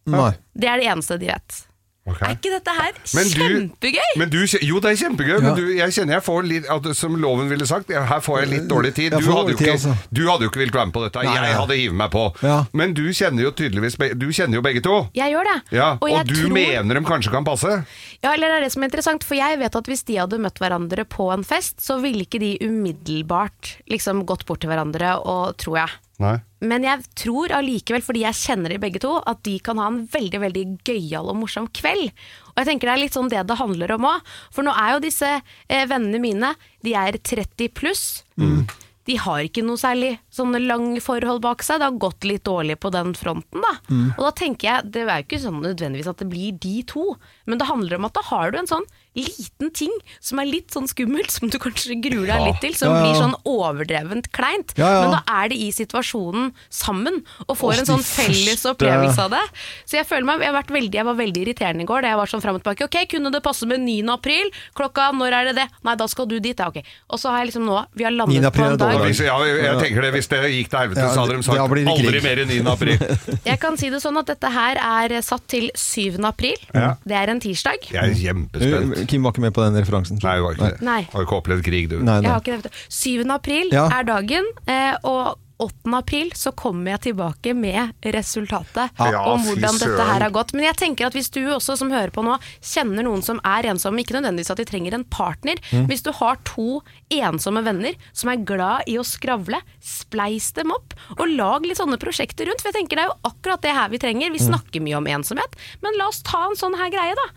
Nei. Det er det eneste de vet. Ok. Er ikke dette her Men du- kjempegøy? Men du, jo, det er kjempegøy, Ja. men du, jeg kjenner jeg får litt at, Som loven ville sagt, her får jeg litt dårlig tid. Du hadde, tid, ikke, altså. du hadde jo ikke villet være med på dette. Nei, Jeg hadde hivet meg på. Ja. Men du kjenner jo tydeligvis Du kjenner jo begge to. Jeg gjør det. Ja, og jeg du tror- mener dem kanskje kan passe? Ja, eller det er det som er interessant, for jeg vet at hvis de hadde møtt hverandre på en fest, så ville ikke de umiddelbart liksom gått bort til hverandre og, tror jeg. Nei. Men jeg tror allikevel, fordi jeg kjenner de begge to, at de kan ha en veldig veldig gøyal og morsom kveld. Og jeg tenker det er litt sånn det det handler om òg. For nå er jo disse eh, vennene mine, de er 30 pluss. De har ikke noe særlig sånne lang forhold bak seg. Det har gått litt dårlig på den fronten, da. Og da tenker jeg, det er jo ikke sånn nødvendigvis at det blir de to, men det handler om at da har du en sånn liten ting som er litt sånn skummelt, som du kanskje gruer deg litt til, som Ja, ja. blir sånn overdrevent kleint. Ja, ja. Men da er det i situasjonen sammen, og får Åh, en sånn felles opplevelse av det. Så jeg føler meg, jeg, har vært veldig, jeg var veldig irriterende i går da jeg var sånn frem og tilbake. Ok, kunne det passe med 9. april? Klokka, når er det det? Nei, da skal du dit. Ja, ok. Og så har jeg liksom nå, vi har landet på en dag. dårlig. Jeg, ja, jeg tenker det, hvis det gikk til helvete, Ja, så hadde de sagt aldri mer enn 9. april. Jeg kan si det sånn at dette her er satt til 7. april. Ja. Det er en tirsdag. Jeg er kjempespent. Uh, Kim var ikke med på den referansen. Nei, det var ikke det. Nei. Har ikke opplevd krig, du. Nei, Jeg nei. har ikke det, 7. april Ja. er dagen, eh, og 8. april så kommer jeg tilbake med resultatet Ja, om hvordan dette her har gått. Men jeg tenker at hvis du også som hører på nå kjenner noen som er ensomme, ikke nødvendigvis at de trenger en partner, Mm. hvis du har to ensomme venner som er glad i å skravle, spleis dem opp og lag litt sånne prosjekter rundt. For jeg tenker det er jo akkurat det her vi trenger. Mm. Vi snakker mye om ensomhet, men la oss ta en sånn her greie, da.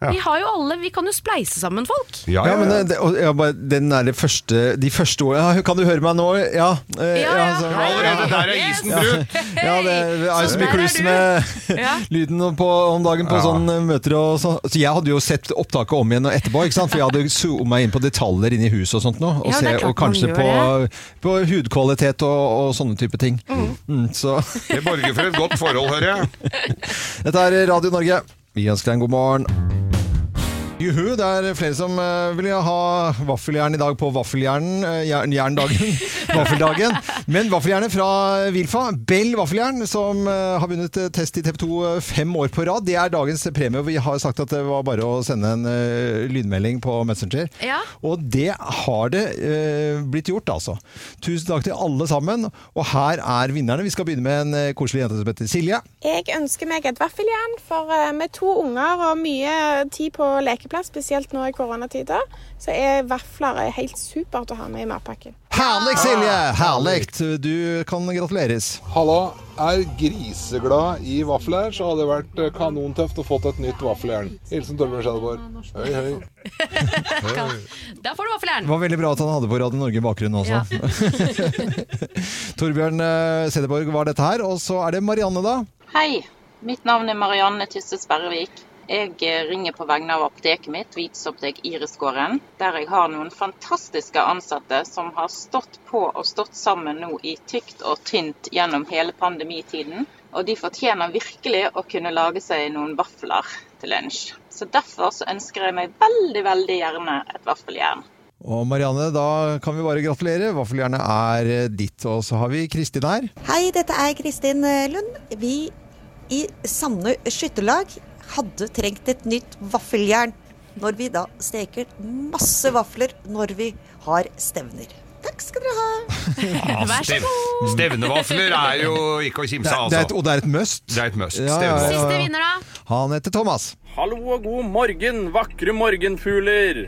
Ja. Vi har jo alle, vi kan jo spleise sammen folk. Ja, Ja, ja, men det, og, ja, bare, den er det første, de første ordene ja, Kan du høre meg nå? Ja. eh, Ja, ja. så- Allerede der er isen brutt! Ja, det er så Så mye kluss med Ja. lyden på, om dagen på Ja. sånne møter og sånn. Så jeg hadde jo sett opptaket om igjen og etterpå, ikke sant? for jeg hadde zooma inn på detaljer inne i huset og sånt nå. Og, Ja, se, og kanskje på, på hudkvalitet og, og sånne type ting. Mm, så Det borger for et godt forhold, hører jeg. dette er Radio Norge. Vi ønsker deg en god morgen. Juhu, det er flere som eh, vil ha vaffeljern i dag på vaffeljernen, eh, jern, jerndagen, vaffeldagen. Men vaffeljernet fra Wilfa, Bell vaffeljern, som eh, har vunnet test i TV 2 eh, fem år på rad, det er dagens premie. Vi har sagt at det var bare å sende en lydmelding på Messenger. Ja. Og det har det blitt gjort, altså. Tusen takk til alle sammen. Og her er vinnerne. Vi skal begynne med en koselig jente som heter Silje. Jeg ønsker meg et vaffeljern, for med to unger og mye tid på lekeplass, spesielt nå i koronatider, så er vafler eh, helt supert å ha med i matpakken. Herlig, Silje! Herlig! Du kan gratuleres. Halla, er griseglad i vafler, så hadde det vært eh, kanontøft å fått et nytt vaffeljern. Hilsen Torbjørn Skjædeborg. Høy, høy. Da får du vaffeljern. Det var veldig bra at han hadde på Radio Norge i bakgrunnen også. Ja. Torbjørn eh, Sederborg var dette her. Og så er det Marianne, da. Hei, mitt navn er Marianne Tysse Sperrevik. Jeg eh, ringer på vegne av apoteket mitt, Hvitsopptek Irisgården, der jeg har noen fantastiske ansatte som har stått på og stått sammen nå i tykt og tynt gjennom hele pandemitiden. Og de fortjener virkelig å kunne lage seg noen vafler til lunsj. Så derfor så ønsker jeg meg veldig, veldig gjerne et vaffeljern. Og Marianne, da kan vi bare gratulere. Vaffeljernet er eh, ditt. Og så har vi Kristin her. Hei, dette er Kristin eh, Lund. Vi i Sande skytterlag hadde trengt et nytt vaffeljern når vi da steker masse vafler når vi har stevner. Takk skal dere ha. Vær så god. Stevnevafler er jo ikke å kimse av, det altså. og det er et must. Det er et must. Ja, ja, ja. Siste vinner, da. Han heter Thomas. Hallo og god morgen, vakre morgenfugler.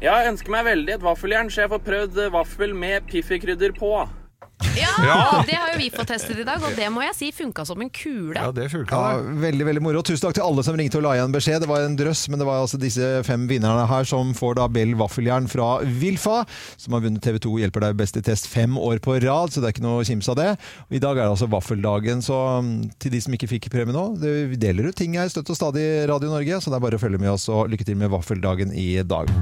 Jeg ønsker meg veldig et vaffeljern, så jeg får prøvd vaffel med piffikrydder på. Ja, Ja. Det har jo vi fått testet i dag, og det må jeg si funka som en kule. Ja, det funka, Ja, veldig veldig moro. Tusen takk til alle som ringte og la igjen beskjed. Det var en drøss, men det var altså disse fem vinnerne her som får da Bell vaffeljern fra Vilfa, som har vunnet TV 2 Hjelper deg best i test fem år på rad, så det er ikke noe å kimse av det. I dag er det altså vaffeldagen, så mm, til de som ikke fikk premie nå, det, vi deler ut ting her støtt og stadig i Radio Norge, så det er bare å følge med oss og lykke til med vaffeldagen i dag.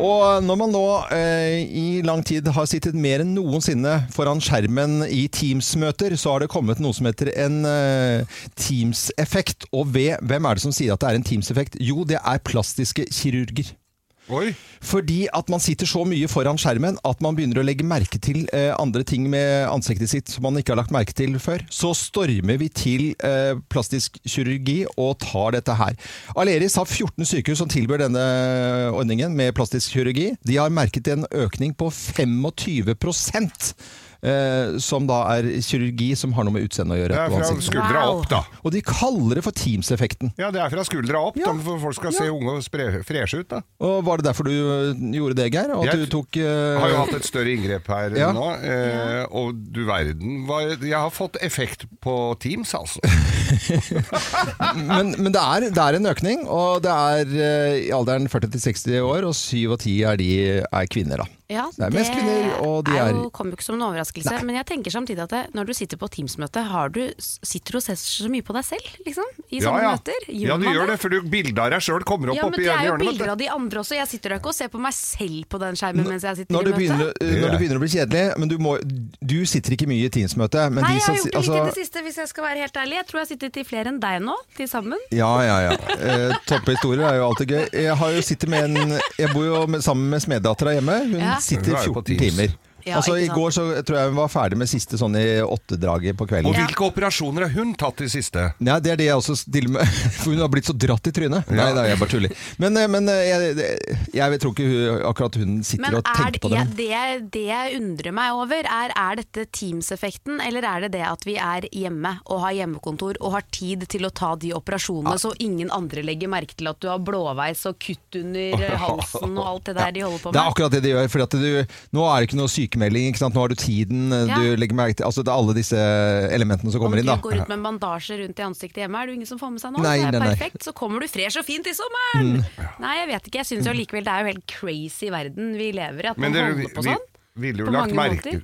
Og når man nå eh, i lang tid har sittet mer enn noensinne foran skjermen i Teams-møter, så har det kommet noe som heter en eh, Teams-effekt. Og ved, hvem er det som sier at det er en Teams-effekt? Jo, det er plastiske kirurger. Oi. Fordi at man sitter så mye foran skjermen at man begynner å legge merke til eh, andre ting med ansiktet sitt som man ikke har lagt merke til før. Så stormer vi til eh, plastisk kirurgi og tar dette her. Aleris har 14 sykehus som tilbyr denne ordningen med plastisk kirurgi. De har merket en økning på 25 eh, som da er kirurgi som har noe med utseendet å gjøre. Det er fra skuldra opp, da. Og de kaller det for Teams-effekten. Ja, det er fra skuldra opp, da, for folk skal se unge og freshe ut. da. Og Var det derfor du øh, gjorde det, Geir? At Jeg du tok eh... Har jo hatt et større inngrep her Ja. nå, eh, og du verden var, Jeg har fått effekt på Teams, altså. men, men det, er, det er en økning, og det er øh, i alderen 40 til 60 år, og 7 av 10 er, de, er kvinner, da. Ja, det er mest kvinner, og de er jo, kommer jo ikke som en overraskelse. Men jeg tenker samtidig at det, når du sitter på Teams-møte, har du, sitter du og ser så mye på deg selv, liksom? I Ja, sånne ja. møter? ja, du gjør det, for du bildet av deg sjøl kommer opp Ja, men oppi det er jo bilder av de andre også. Jeg sitter ikke og ser på meg selv på den skjermen mens jeg sitter når du, i begynner, møte. øh, når du begynner å bli kjedelig Men du, må, du sitter ikke mye i Teams-møte. Nei, de jeg har gjort det litt i altså- det siste, hvis jeg skal være helt ærlig. Jeg tror jeg har sittet i flere enn deg nå, til sammen. Ja, ja, ja. Eh, Topphistorier er jo alltid gøy. Jeg har jo med en Jeg bor jo med, sammen med smeddattera hjemme. Hun Ja. Sitter Hun er jo på 14 timer. Ja, altså I går så tror jeg hun var ferdig med siste sånn i åttedraget på kvelden. Og hvilke operasjoner har hun tatt i siste? Ja, det er det jeg også stiller med. For hun har blitt så dratt i trynet. Nei, da, jeg bare tuller. Men, eh, men eh, jeg, jeg tror ikke hun, akkurat hun sitter Men og er tenker det, på det. Ja, det, det jeg undrer meg over, er er dette Teams-effekten, eller er det det at vi er hjemme og har hjemmekontor og har tid til å ta de operasjonene, så ingen andre legger merke til at du har blåveis og kutt under halsen og alt det der de holder på med? Det er akkurat det de gjør. For at du, nå er det ikke noe sykemelding. Ikke sant? Nå har du tiden. eh, Ja. Du legger merke til altså, det er alle disse elementene som kommer inn. Om du da. går ut med en bandasje rundt i ansiktet hjemme, er det ingen som får med seg nå. Nei, det er nei, nei. så kommer du fresh og fint i sommeren! Nei, jeg vet ikke. Jeg syns jo likevel det er jo helt crazy verden vi lever i, at man det, holder på vi, sånn. ville jo lagt merke,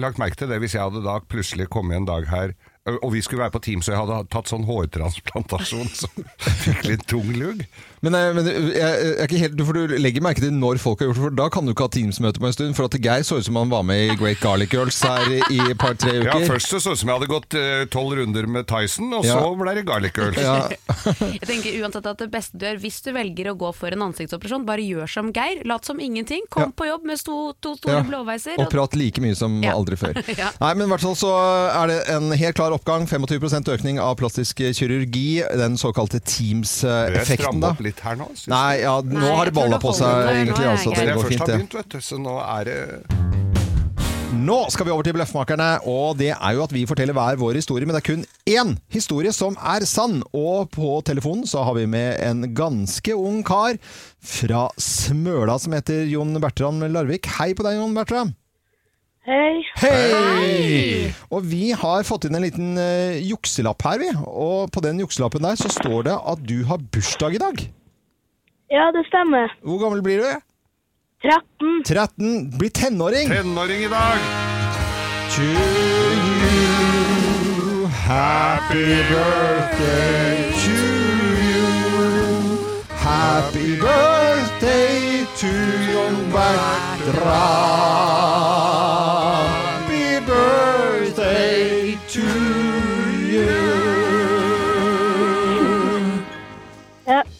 lagt merke til det hvis jeg hadde da plutselig kommet en dag her og vi skulle være på team, så jeg hadde tatt sånn hårtransplantasjon som fikk litt tung lugg. Men, eh, men jeg, jeg er ikke helt, for du legger merke til når folk har gjort det, for da kan du ikke ha Teams-møte på en stund. For at Geir så ut som han var med i Great Garlic Girls her i et par-tre uker. Ja, Først så ut som jeg hadde gått eh, tolv runder med Tyson, og Ja. så ble det garlic girls. Ja. Jeg tenker uansett at det beste du gjør hvis du velger å gå for en ansiktsoperasjon, bare gjør som Geir. Lat som ingenting. Kom Ja. på jobb med sto, to store Ja. blåveiser. Og prat like mye som Ja. aldri før. Ja. Nei, men i hvert fall så er det en helt klar oppgang. 25% økning av plastisk kirurgi. Den såkalte Teams-effekten, da. litt her nå? synes Nei, ja, nå Nei, har det balla på seg. Egentlig. Altså, det går fint, det. begynt, vet du, så nå er det Nå skal vi over til Bløffmakerne, og det er jo at vi forteller hver vår historie. Men det er kun én historie som er sann. Og på telefonen så har vi med en ganske ung kar fra Smøla som heter Jon Bertram Larvik. Hei på deg, Jon Bertram. Hei. Hei! Og vi har fått inn en liten uh, jukselapp her, vi. Og på den jukselappen der så står det at du har bursdag i dag. Ja, det stemmer. Hvor gammel blir du? 13. 13. Blir tenåring. tenåring i dag! To you, happy birthday to you. Happy birthday to Jon Bertram.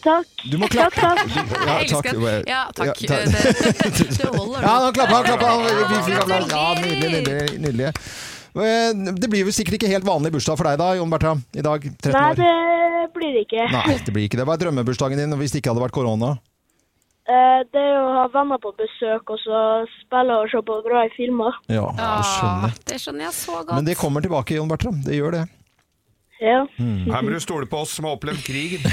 Takk. Du må klappe. Takk, takk. Ja, takk. Ja, takk. Ja, takk. Det, det holder Ja, nå. klapper han, Gratulerer. Ja, nydelig, nydelig, nydelig. Eh, Det blir vel sikkert ikke helt vanlig bursdag for deg da, Jon Bertram, i dag, 13 Nei, det blir det ikke. Nei, det blir ikke det. Hva er drømmebursdagen din hvis det ikke hadde vært korona? Eh, Det er å ha venner på besøk og så spille og se på bra i filmer. Ja, jeg skjønner. Ah, det skjønner jeg så godt. Men det kommer tilbake, Jon Bertram. Det gjør det. Ja. Her må du stole på oss som har opplevd krigen.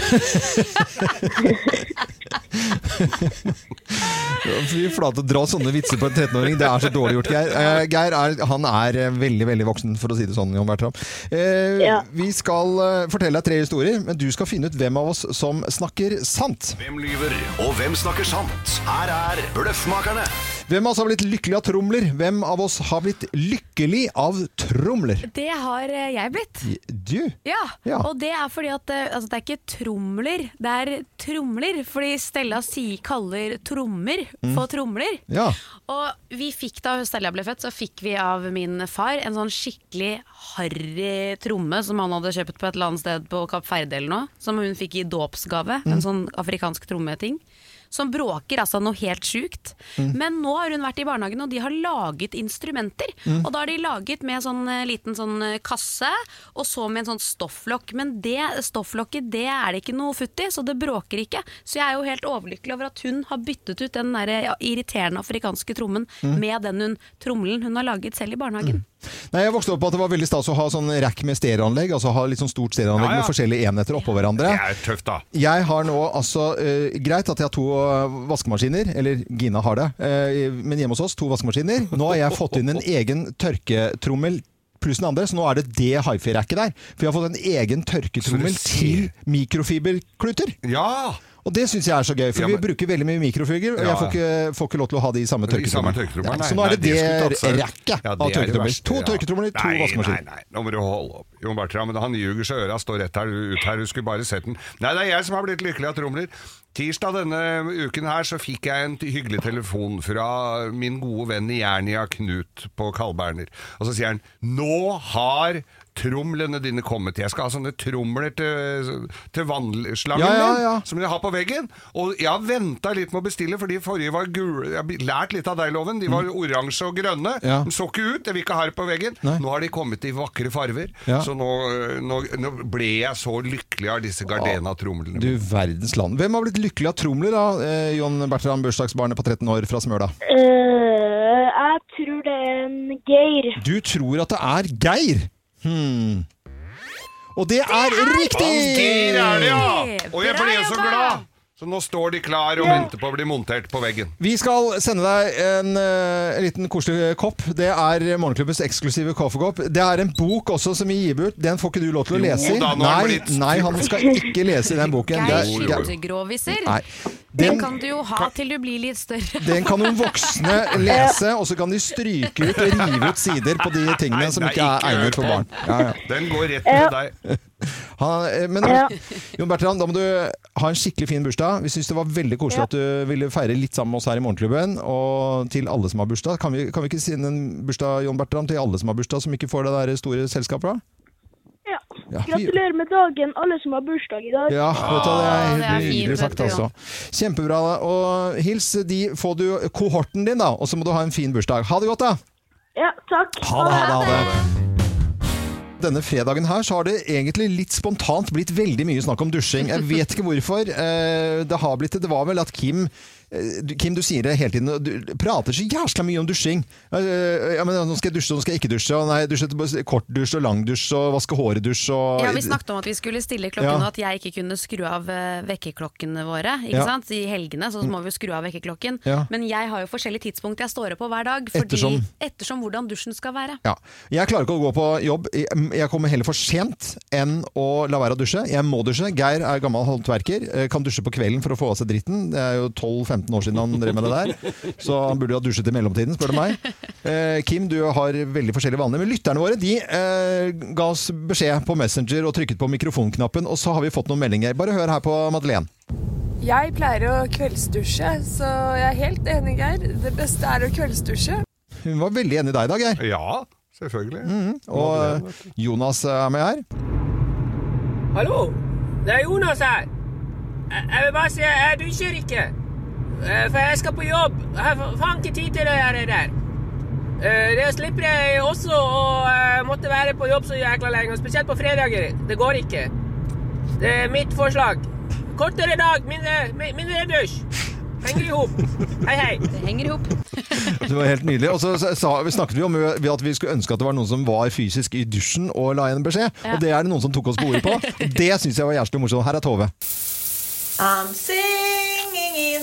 Fy flate, dra sånne vitser på en 13-åring. Det er så dårlig gjort, Geir. Uh, Geir er, han er eh, veldig veldig voksen, for å si det sånn, Jon Bertram. Uh, Ja. Vi skal uh, fortelle deg tre historier, men du skal finne ut hvem av oss som snakker sant. Hvem lyver, og hvem snakker sant? Her er Bløffmakerne. Hvem av oss har blitt lykkelig av tromler? Hvem av oss har blitt lykkelig av tromler? Det har eh, jeg blitt. Du? Ja, Ja. og det er fordi at eh, altså, det er ikke tromler, det er tromler. Fordi Stella si, kaller trommer Mm. for tromler. Ja. Og vi fikk da Stella ble født, så fikk vi av min far en sånn skikkelig harry tromme som han hadde kjøpt på et eller annet sted på Kapp Ferde eller noe. Som hun fikk i dåpsgave. Mm. En sånn afrikansk trommeting. Som bråker altså noe helt sjukt. Mm. Men nå har hun vært i barnehagen, og de har laget instrumenter. Mm. Og da har de laget med sånn eh, liten sånn eh, kasse, og så med en sånn stofflokk. Men det stofflokket, det er det ikke noe futt i, så det bråker ikke. Så jeg er jo helt overlykkelig over at hun har byttet ut den der irriterende afrikanske trommen Mm. med den hun, trommelen hun har laget selv i barnehagen. Nei, Jeg vokste opp på at det var veldig stas å ha sånn rack med stereoanlegg, altså ha litt sånn stort stereoanlegg Ja, ja. med forskjellige enheter oppå hverandre. Det er tøft, da. Jeg har nå altså uh, Greit at jeg har to eh, vaskemaskiner, eller Gina har det, uh, men hjemme hos oss to vaskemaskiner. Nå har jeg fått inn en egen tørketrommel. Pluss den andre, så nå er det det hifi-racket der. For jeg har fått en egen tørketrommel til mikrofiberkluter. Ja! Og det syns jeg er så gøy, for Ja, vi bruker veldig mye mikrofiber, og jeg får ikke, får ikke lov til å ha de i samme tørketrommelen. så nå er det Nei, det, det rekket Ja, av er verste, To tørketromler, to vaskemaskiner. Nei, nei, nå må du holde opp. Jon Bertram, han ljuger så øra står rett her ut her, du skulle bare sett den. Nei, det er jeg som har blitt lykkelig av tromler. Tirsdag denne uken her så fikk jeg en hyggelig telefon fra min gode venn i Jernia, Knut på Kalberner. Og så sier han 'Nå har tromlene dine kommet'. Jeg skal ha sånne tromler til, til vannslangen Ja, ja, min, som jeg har på veggen. Og jeg har venta litt med å bestille, for de forrige var gule. Jeg har lært litt av deg, Loven. De var oransje og grønne. Mm. Ja. De så ikke ut. Jeg vil ikke ha det på veggen. Nei. Nå har de kommet i vakre farver. Ja. Så nå, nå, nå ble jeg så lykkelig av disse Gardena-tromlene. Du verdens land. Hvem har blitt lykkelig av tromler, da? Eh, John Bertram, bursdagsbarnet på 13 år fra Smøla. Uh, jeg tror det er en Geir. Du tror at det er Geir? Hmm. Og det er riktig! Der er det, ja! Og jeg ble så glad! Så nå står de klar og venter på å bli montert på veggen. Vi skal sende deg en, uh, liten koselig kopp. Det er Morgenklubbens eksklusive kaffekopp. Det er en bok også som vi gir bort. Den får ikke du lov til å lese i. Nei, nei, han skal ikke lese i den boken. Geir det- Nei. Den Den, kan du jo ha til du blir litt større. den kan noen voksne lese, og så kan de stryke ut og rive ut sider på de tingene som ikke er egnet for barn. Ja, ja. Den går rett til deg. Han, eh, men. Jon Bertrand, da må du ha en skikkelig fin bursdag. Vi syns det var veldig koselig Ja. at du ville feire litt sammen med oss her i Morgenklubben. Og til alle som har bursdag. Kan vi, kan vi ikke sende en bursdag Jon Bertrand, til alle som har bursdag, som ikke får det der store selskapet? da? Ja. Vi- Gratulerer med dagen, alle som har bursdag i dag. Ja, vet du, det er det er helt fint, nydelig sagt, vet du, altså. Kjempebra. Og hils de får du kohorten din, da. Og så må du ha en fin bursdag. Ha det godt, da! Ja, takk. Ha det, ha det, ha det. Denne fredagen her så har det egentlig litt spontant blitt veldig mye snakk om dusjing. Jeg vet ikke hvorfor. Eh, Det har blitt det. Det var vel at Kim Kim, du sier det hele tiden. Du prater så jævla mye om dusjing. Eh, Ja, men Nå skal jeg dusje, nå skal jeg ikke dusje. Nei, dusje kortdusj og langdusj og vaske håret-dusj og Ja, Vi snakket om at vi skulle stille klokken, Ja. og at jeg ikke kunne skru av eh, vekkerklokkene våre. Ikke Ja. sant? I helgene så må vi jo skru av vekkerklokken. Ja. Men jeg har jo forskjellige tidspunkt jeg står opp på hver dag. Fordi, Ettersom- ettersom hvordan dusjen skal være. Ja. Jeg klarer ikke å gå på jobb. Jeg- kommer heller for sent enn å la være å dusje. Jeg må dusje. Geir er gammel håndverker. eh, Kan dusje på kvelden for å få av seg dritten. Det er jo 12-15 år siden han drev med det der. Så han burde jo ha dusjet i mellomtiden, spør du meg. Eh, Kim, du har veldig forskjellige vaner. Men lytterne våre de eh, ga oss beskjed på Messenger og trykket på mikrofonknappen, og så har vi fått noen meldinger. Bare hør her på Madeleine. Jeg pleier å kveldsdusje, så jeg er helt enig, Geir. Det beste er å kveldsdusje. Hun var veldig enig i deg i dag, Geir. Ja, selvfølgelig. Mhm. Og eh, Jonas er med her. Hallo, det er Jonas her. Jeg vil bare si jeg dusjer ikke. Eh, For jeg skal på jobb. Jeg har ikke tid til det der. Eh, Det slipper jeg også å eh, måtte være på jobb så jækla lenge, spesielt på fredager. Det går ikke. Det er mitt forslag. Kortere dag, mindre, mindre dusj. Henger i hop. Hei, hei. Det henger i hop. Det var helt nydelig. Og så snakket vi om at vi skulle ønske at det var noen som var fysisk i dusjen og la igjen en beskjed. Ja. Og det er det noen som tok oss på ordet på. Det syns jeg var jævlig morsomt. Her er Tove. I'm singing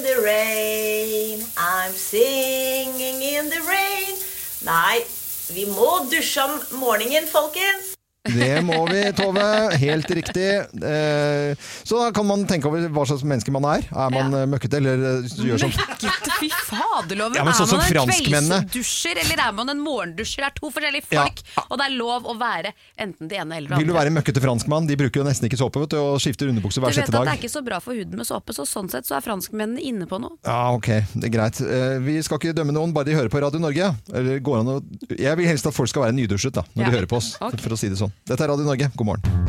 the rain, I'm singing in the rain. Nei, vi må dusje om morgenen, folkens. Det må vi, Tove. Helt riktig. Eh, Så da kan man tenke over hva slags menneske man er. Er man ja. møkkete eller eh, gjør sånn Møkkete, fy faderloven! Ja, men sånn er man en kveldsdusjer eller er man en morgendusjer? Det er to forskjellige Ja. folk, og det er lov å være enten det ene eller det Vil du være en møkkete franskmann? De bruker jo nesten ikke såpe vet du, og skifter underbukse Du hver vet sjette at det er ikke så bra for huden med såpe, så sånn sett så er franskmennene inne på noe. Ja, ok. Det er greit. Eh, Vi skal ikke dømme noen, bare de hører på Radio Norge. Eller går an å Jeg vil helst at folk skal være nydusjet da, når Ja. de hører på oss. okay. For å si det sånn. Dette er Radio Norge. God morgen.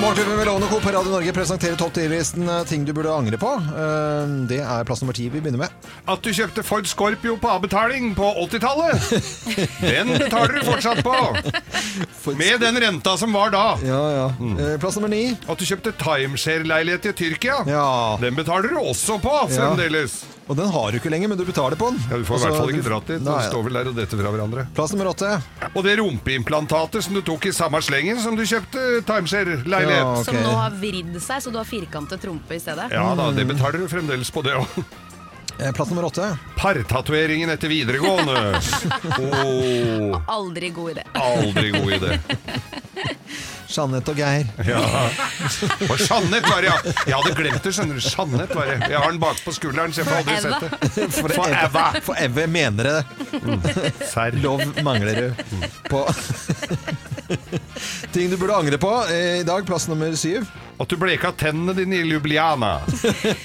Morgenklubben med Lovende Co. på Radio Norge presenterer topp 10-listen eh, ting du burde angre på. Eh, Det er plass nummer ti vi begynner med. At du kjøpte Ford Scorpio på avbetaling på 80-tallet. Den betaler du fortsatt på. Med den renta som var da. Ja, ja. Eh, Plass nummer ni. At du kjøpte timeshare-leilighet i Tyrkia. Ja. Den betaler du også på Ja. Og den har du ikke lenger, men du betaler på den. Ja, Du får i hvert fall ikke dratt dit. Nei. Den står vel der og detter fra hverandre. Plass nummer åtte. Og det rumpeimplantatet som du tok i samme slengen som du kjøpte timeshare-leilighet. Ja, Som nå har vridd seg, så du har firkantet rumpe i stedet. Ja da, det betaler du fremdeles på det òg. Eh, Plass nummer åtte. Partatoveringen etter videregående. Oh. Aldri god idé. aldri god idé. Jeanette og Geir. Ja. Og Jeanette var det, ja. Jeg hadde glemt det, skjønner du. Jeanette var det. Jeg har den bak på skulderen, så jeg får aldri sett det. For Eva. Forever. Forever mener det. Serr. Lov mangler du på Ting du burde angre på. Eh, I dag plass nummer syv. At du bleka tennene dine i Ljubljana.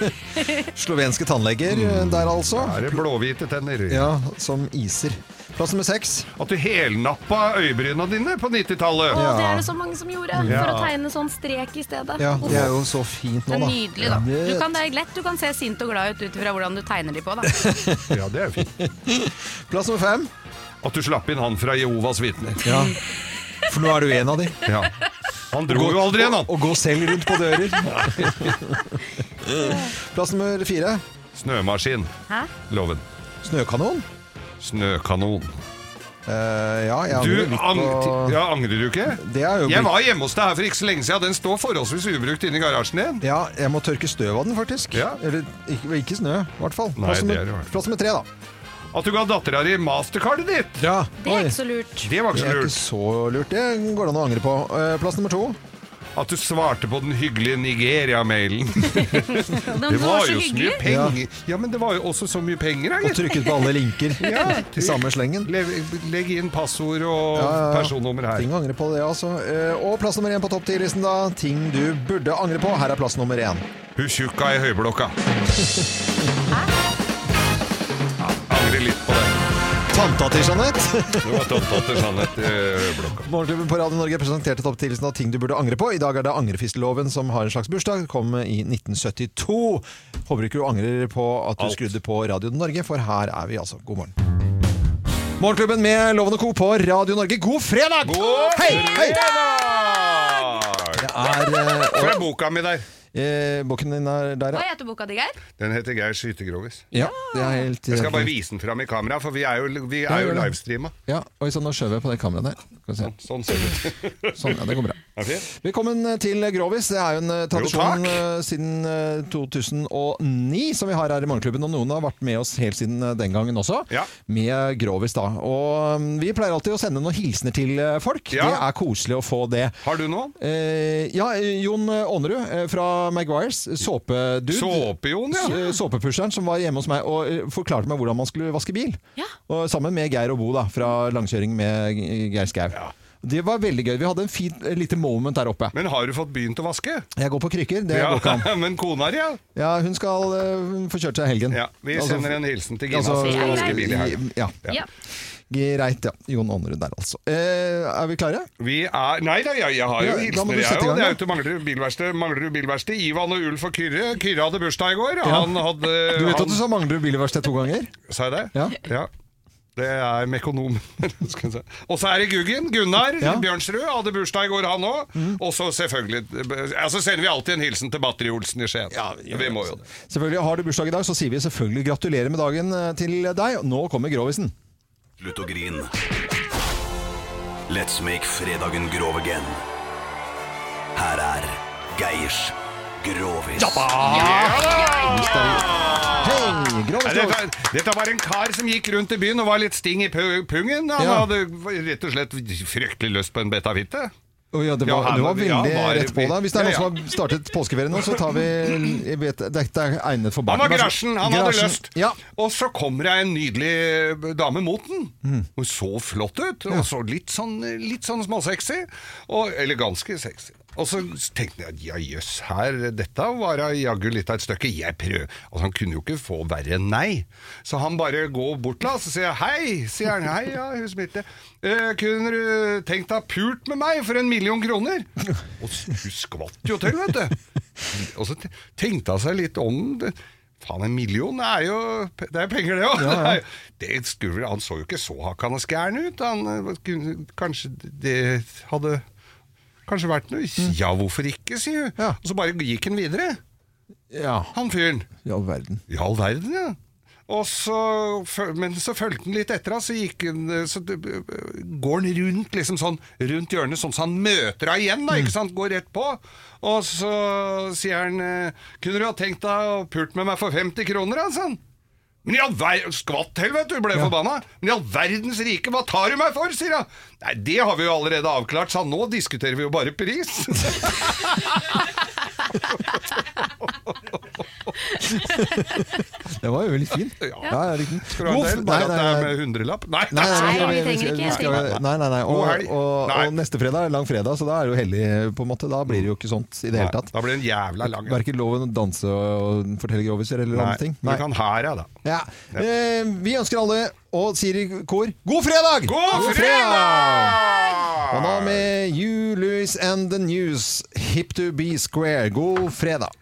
Slovenske tannleger mm. der, altså. Er det blåhvite tenner? Ja, som iser. Plass nummer seks. At du helnappa øyebryna dine på 90-tallet. Å, det er det så mange som gjorde, for å tegne sånn strek i stedet. Ja, det er jo så fint Det nå, er da. nydelig, da. Du kan, det er lett du kan se sint og glad ut ut fra hvordan du tegner de på, da. Ja, det er fint. Plass nummer fem. At du slapp inn han fra Jehovas vitner. Ja. For nå er du en av de. Ja. Han dro jo aldri igjen, han. Og gå selv rundt på dører. Plass nummer fire. Snømaskin. Hæ? Loven. Snøkanon. Snøkanon. Uh, ja, jeg Du, ang på ja, angrer du ikke? Det er jo Jeg blitt- var hjemme hos deg her for ikke så lenge siden. Den står forholdsvis ubrukt inni garasjen din. Ja, jeg må tørke støv av den, faktisk. Ja. Eller ikke, ikke snø, i hvert fall. Plass nummer, er i hvert fall. plass nummer tre, da. At du ga dattera di mastercardet ditt. Ja. Det er ikke så lurt. Det var ikke Det så er ikke lurt. så lurt. Det går det an å angre på. Eh, Plass nummer to. At du svarte på den hyggelige Nigeria-mailen. Det var jo så mye penger. Ja, men det var jo også så mye penger, da, Og gitt. trykket på alle linker Ja, i samme slengen. Legg, legg inn passord og Ja, ja, ja. personnummer her. Ting å angre på det, altså. Eh, Og plass nummer én på topp ti-listen, da. Ting du burde angre på. Her er plass nummer én. Hun tjukka i høyblokka. Ja, angrer litt på det. Tanta til Jeanette. Det var tanta til Jeanette i blokka. Morgenklubben på Radio Norge presenterte topp 10-listen av ting du burde angre på. I dag er det angrefistloven som har en slags bursdag. Kom i 1972. Håper ikke du angrer på at du Alt. skrudde på Radio Norge, for her er vi altså. God morgen. Morgenklubben med Loven og Co. på Radio Norge. God fredag! God hei, hei! fredag! Det er eh, Hvor er boka mi der? Eh, Boken din er der, Hva ja. heter boka di, Geir? Den heter Geir Skyttergrovis. Ja, det er helt Jeg skal bare vise den fram i kamera, for vi er jo, vi er jo livestreama. Ja, Oi sann, nå skjøv jeg på det kameraet der. Skal vi se. Sånn ser det ut. Sånn, ja, det går bra. Er det fint? Velkommen til Grovis. Det er jo en eh, tradisjon takk. eh, siden eh, 2009 som vi har her i Morgenklubben. Og noen har vært med oss helt siden eh, den gangen også, Ja. med Grovis. da. Og mm, vi pleier alltid å sende noen hilsener til eh, folk. Ja. Det er koselig å få det. Har du noen? Eh, ja, eh, Jon Aanerud eh, fra Maguires, såpedude. Såpejon, ja. Eh, Såpepusheren som var hjemme hos meg og eh, forklarte meg hvordan man skulle vaske bil. Ja. Og Sammen med Geir og Bo da, fra langkjøring med Geir Skau. Det var veldig gøy. Vi hadde en fin eh, lite moment der oppe. Men har du fått begynt å vaske? Jeg går på krykker. Det Ja, går ikke an. Men kona di, ja? Ja, hun skal uh, få kjørt seg i helgen. ja. Vi Altså, sender en hilsen til Gina altså, som skal ja, vaske bil i helga. Ja. Ja. Greit, ja. Jon Aanerud der, altså. Eh, er vi klare? Vi er Nei da, jeg, jeg har jo Ja, hilsener, jeg òg. Det er jo til Manglerud bilverksted. Manglerud bilverksted. Ivan og Ulf og Kyrre. Kyrre hadde bursdag i går. Ja. Han hadde Du vet han, at du sa Manglerud bilverksted to ganger? Sa jeg det? Ja. ja. Det er mekonom. Og så er det Guggen. Gunnar Ja. Mm. Bjørnsrud hadde bursdag i går, han òg. Og så selvfølgelig Altså sender vi alltid en hilsen til Batteri-Olsen i Skien. Ja, vi må jo det. Selvfølgelig Har du bursdag i dag, så sier vi selvfølgelig gratulerer med dagen eh, til deg. Nå kommer Grovisen. Slutt å grin. Let's make fredagen grov again. Her er Geirs Grovis. Hei, Grovis, Grovis. Dette, dette var en kar som gikk rundt i byen og var litt sting i pu- pungen. Han Ja. hadde rett og slett fryktelig lyst på en betafitte. Å ja, det Ja, var, det var veldig ja, var- rett på deg. Hvis det er Ja, noen som har startet påskeferie nå, så tar vi jeg vet, Dette er egnet for barn. Han var grasjen, han grasjen, hadde løst lyst. Ja. Og så kommer det en nydelig dame mot den. Mm. Hun så flott ut, og så litt sånn, litt sånn småsexy. Og, eller ganske sexy. Og så tenkte jeg ja jøss, her, dette var da jaggu litt av et stykke. Jeg prøver Altså Han kunne jo ikke få verre enn nei. Så han bare går bort til oss og sier hei, sier han. Hei, ja, hun smilte. Eh, kunne du tenkt deg pult med meg for en million kroner? Og hun skvatt jo til, vet du. Og så tenkte han seg litt om. det. Faen, en million er jo Det er penger, det òg. Ja, ja. Han så jo ikke så hakkande skæren ut. Han, eh, kanskje det hadde Kanskje vært noe Ja, hvorfor ikke, sier hun. Og så bare gikk han videre. Ja. Han fyren. I all verden. I all verden, ja. Og så, men så fulgte han litt etter, så, han, så går han rundt liksom sånn, rundt hjørnet, sånn så han møter henne igjen, da, ikke sant? Går rett på. Og så sier han eh, Kunne du ha tenkt deg å pult med meg for 50 kroner, da? han. Men i all ver... Skvatt til, vet du, ble forbanna. Men i all verdens rike, hva tar du meg for, sier hun. Nei, det har vi jo allerede avklart, sa han. Nå diskuterer vi jo bare pris. Det var jo veldig fint. Ja. Ja. Skal du ha en? Bare at det er med hundrelapp? Nei, Nei, nei, nei, nei, vi trenger ikke. Nei, nei, nei. Og, og, Nei. og neste fredag er lang fredag, så da er det jo hellig, på en måte. Da blir det jo ikke sånt i det hele tatt. Da blir det en jævla lang en. Verken lov å danse og fortelle groviser eller Nei, andre ting. vi kan her, ja, da. Ja. Eh, vi ønsker alle, og sier i kor, god fredag! God fredag! Og nå med You, Louis and the News, Hip to be square. God fredag.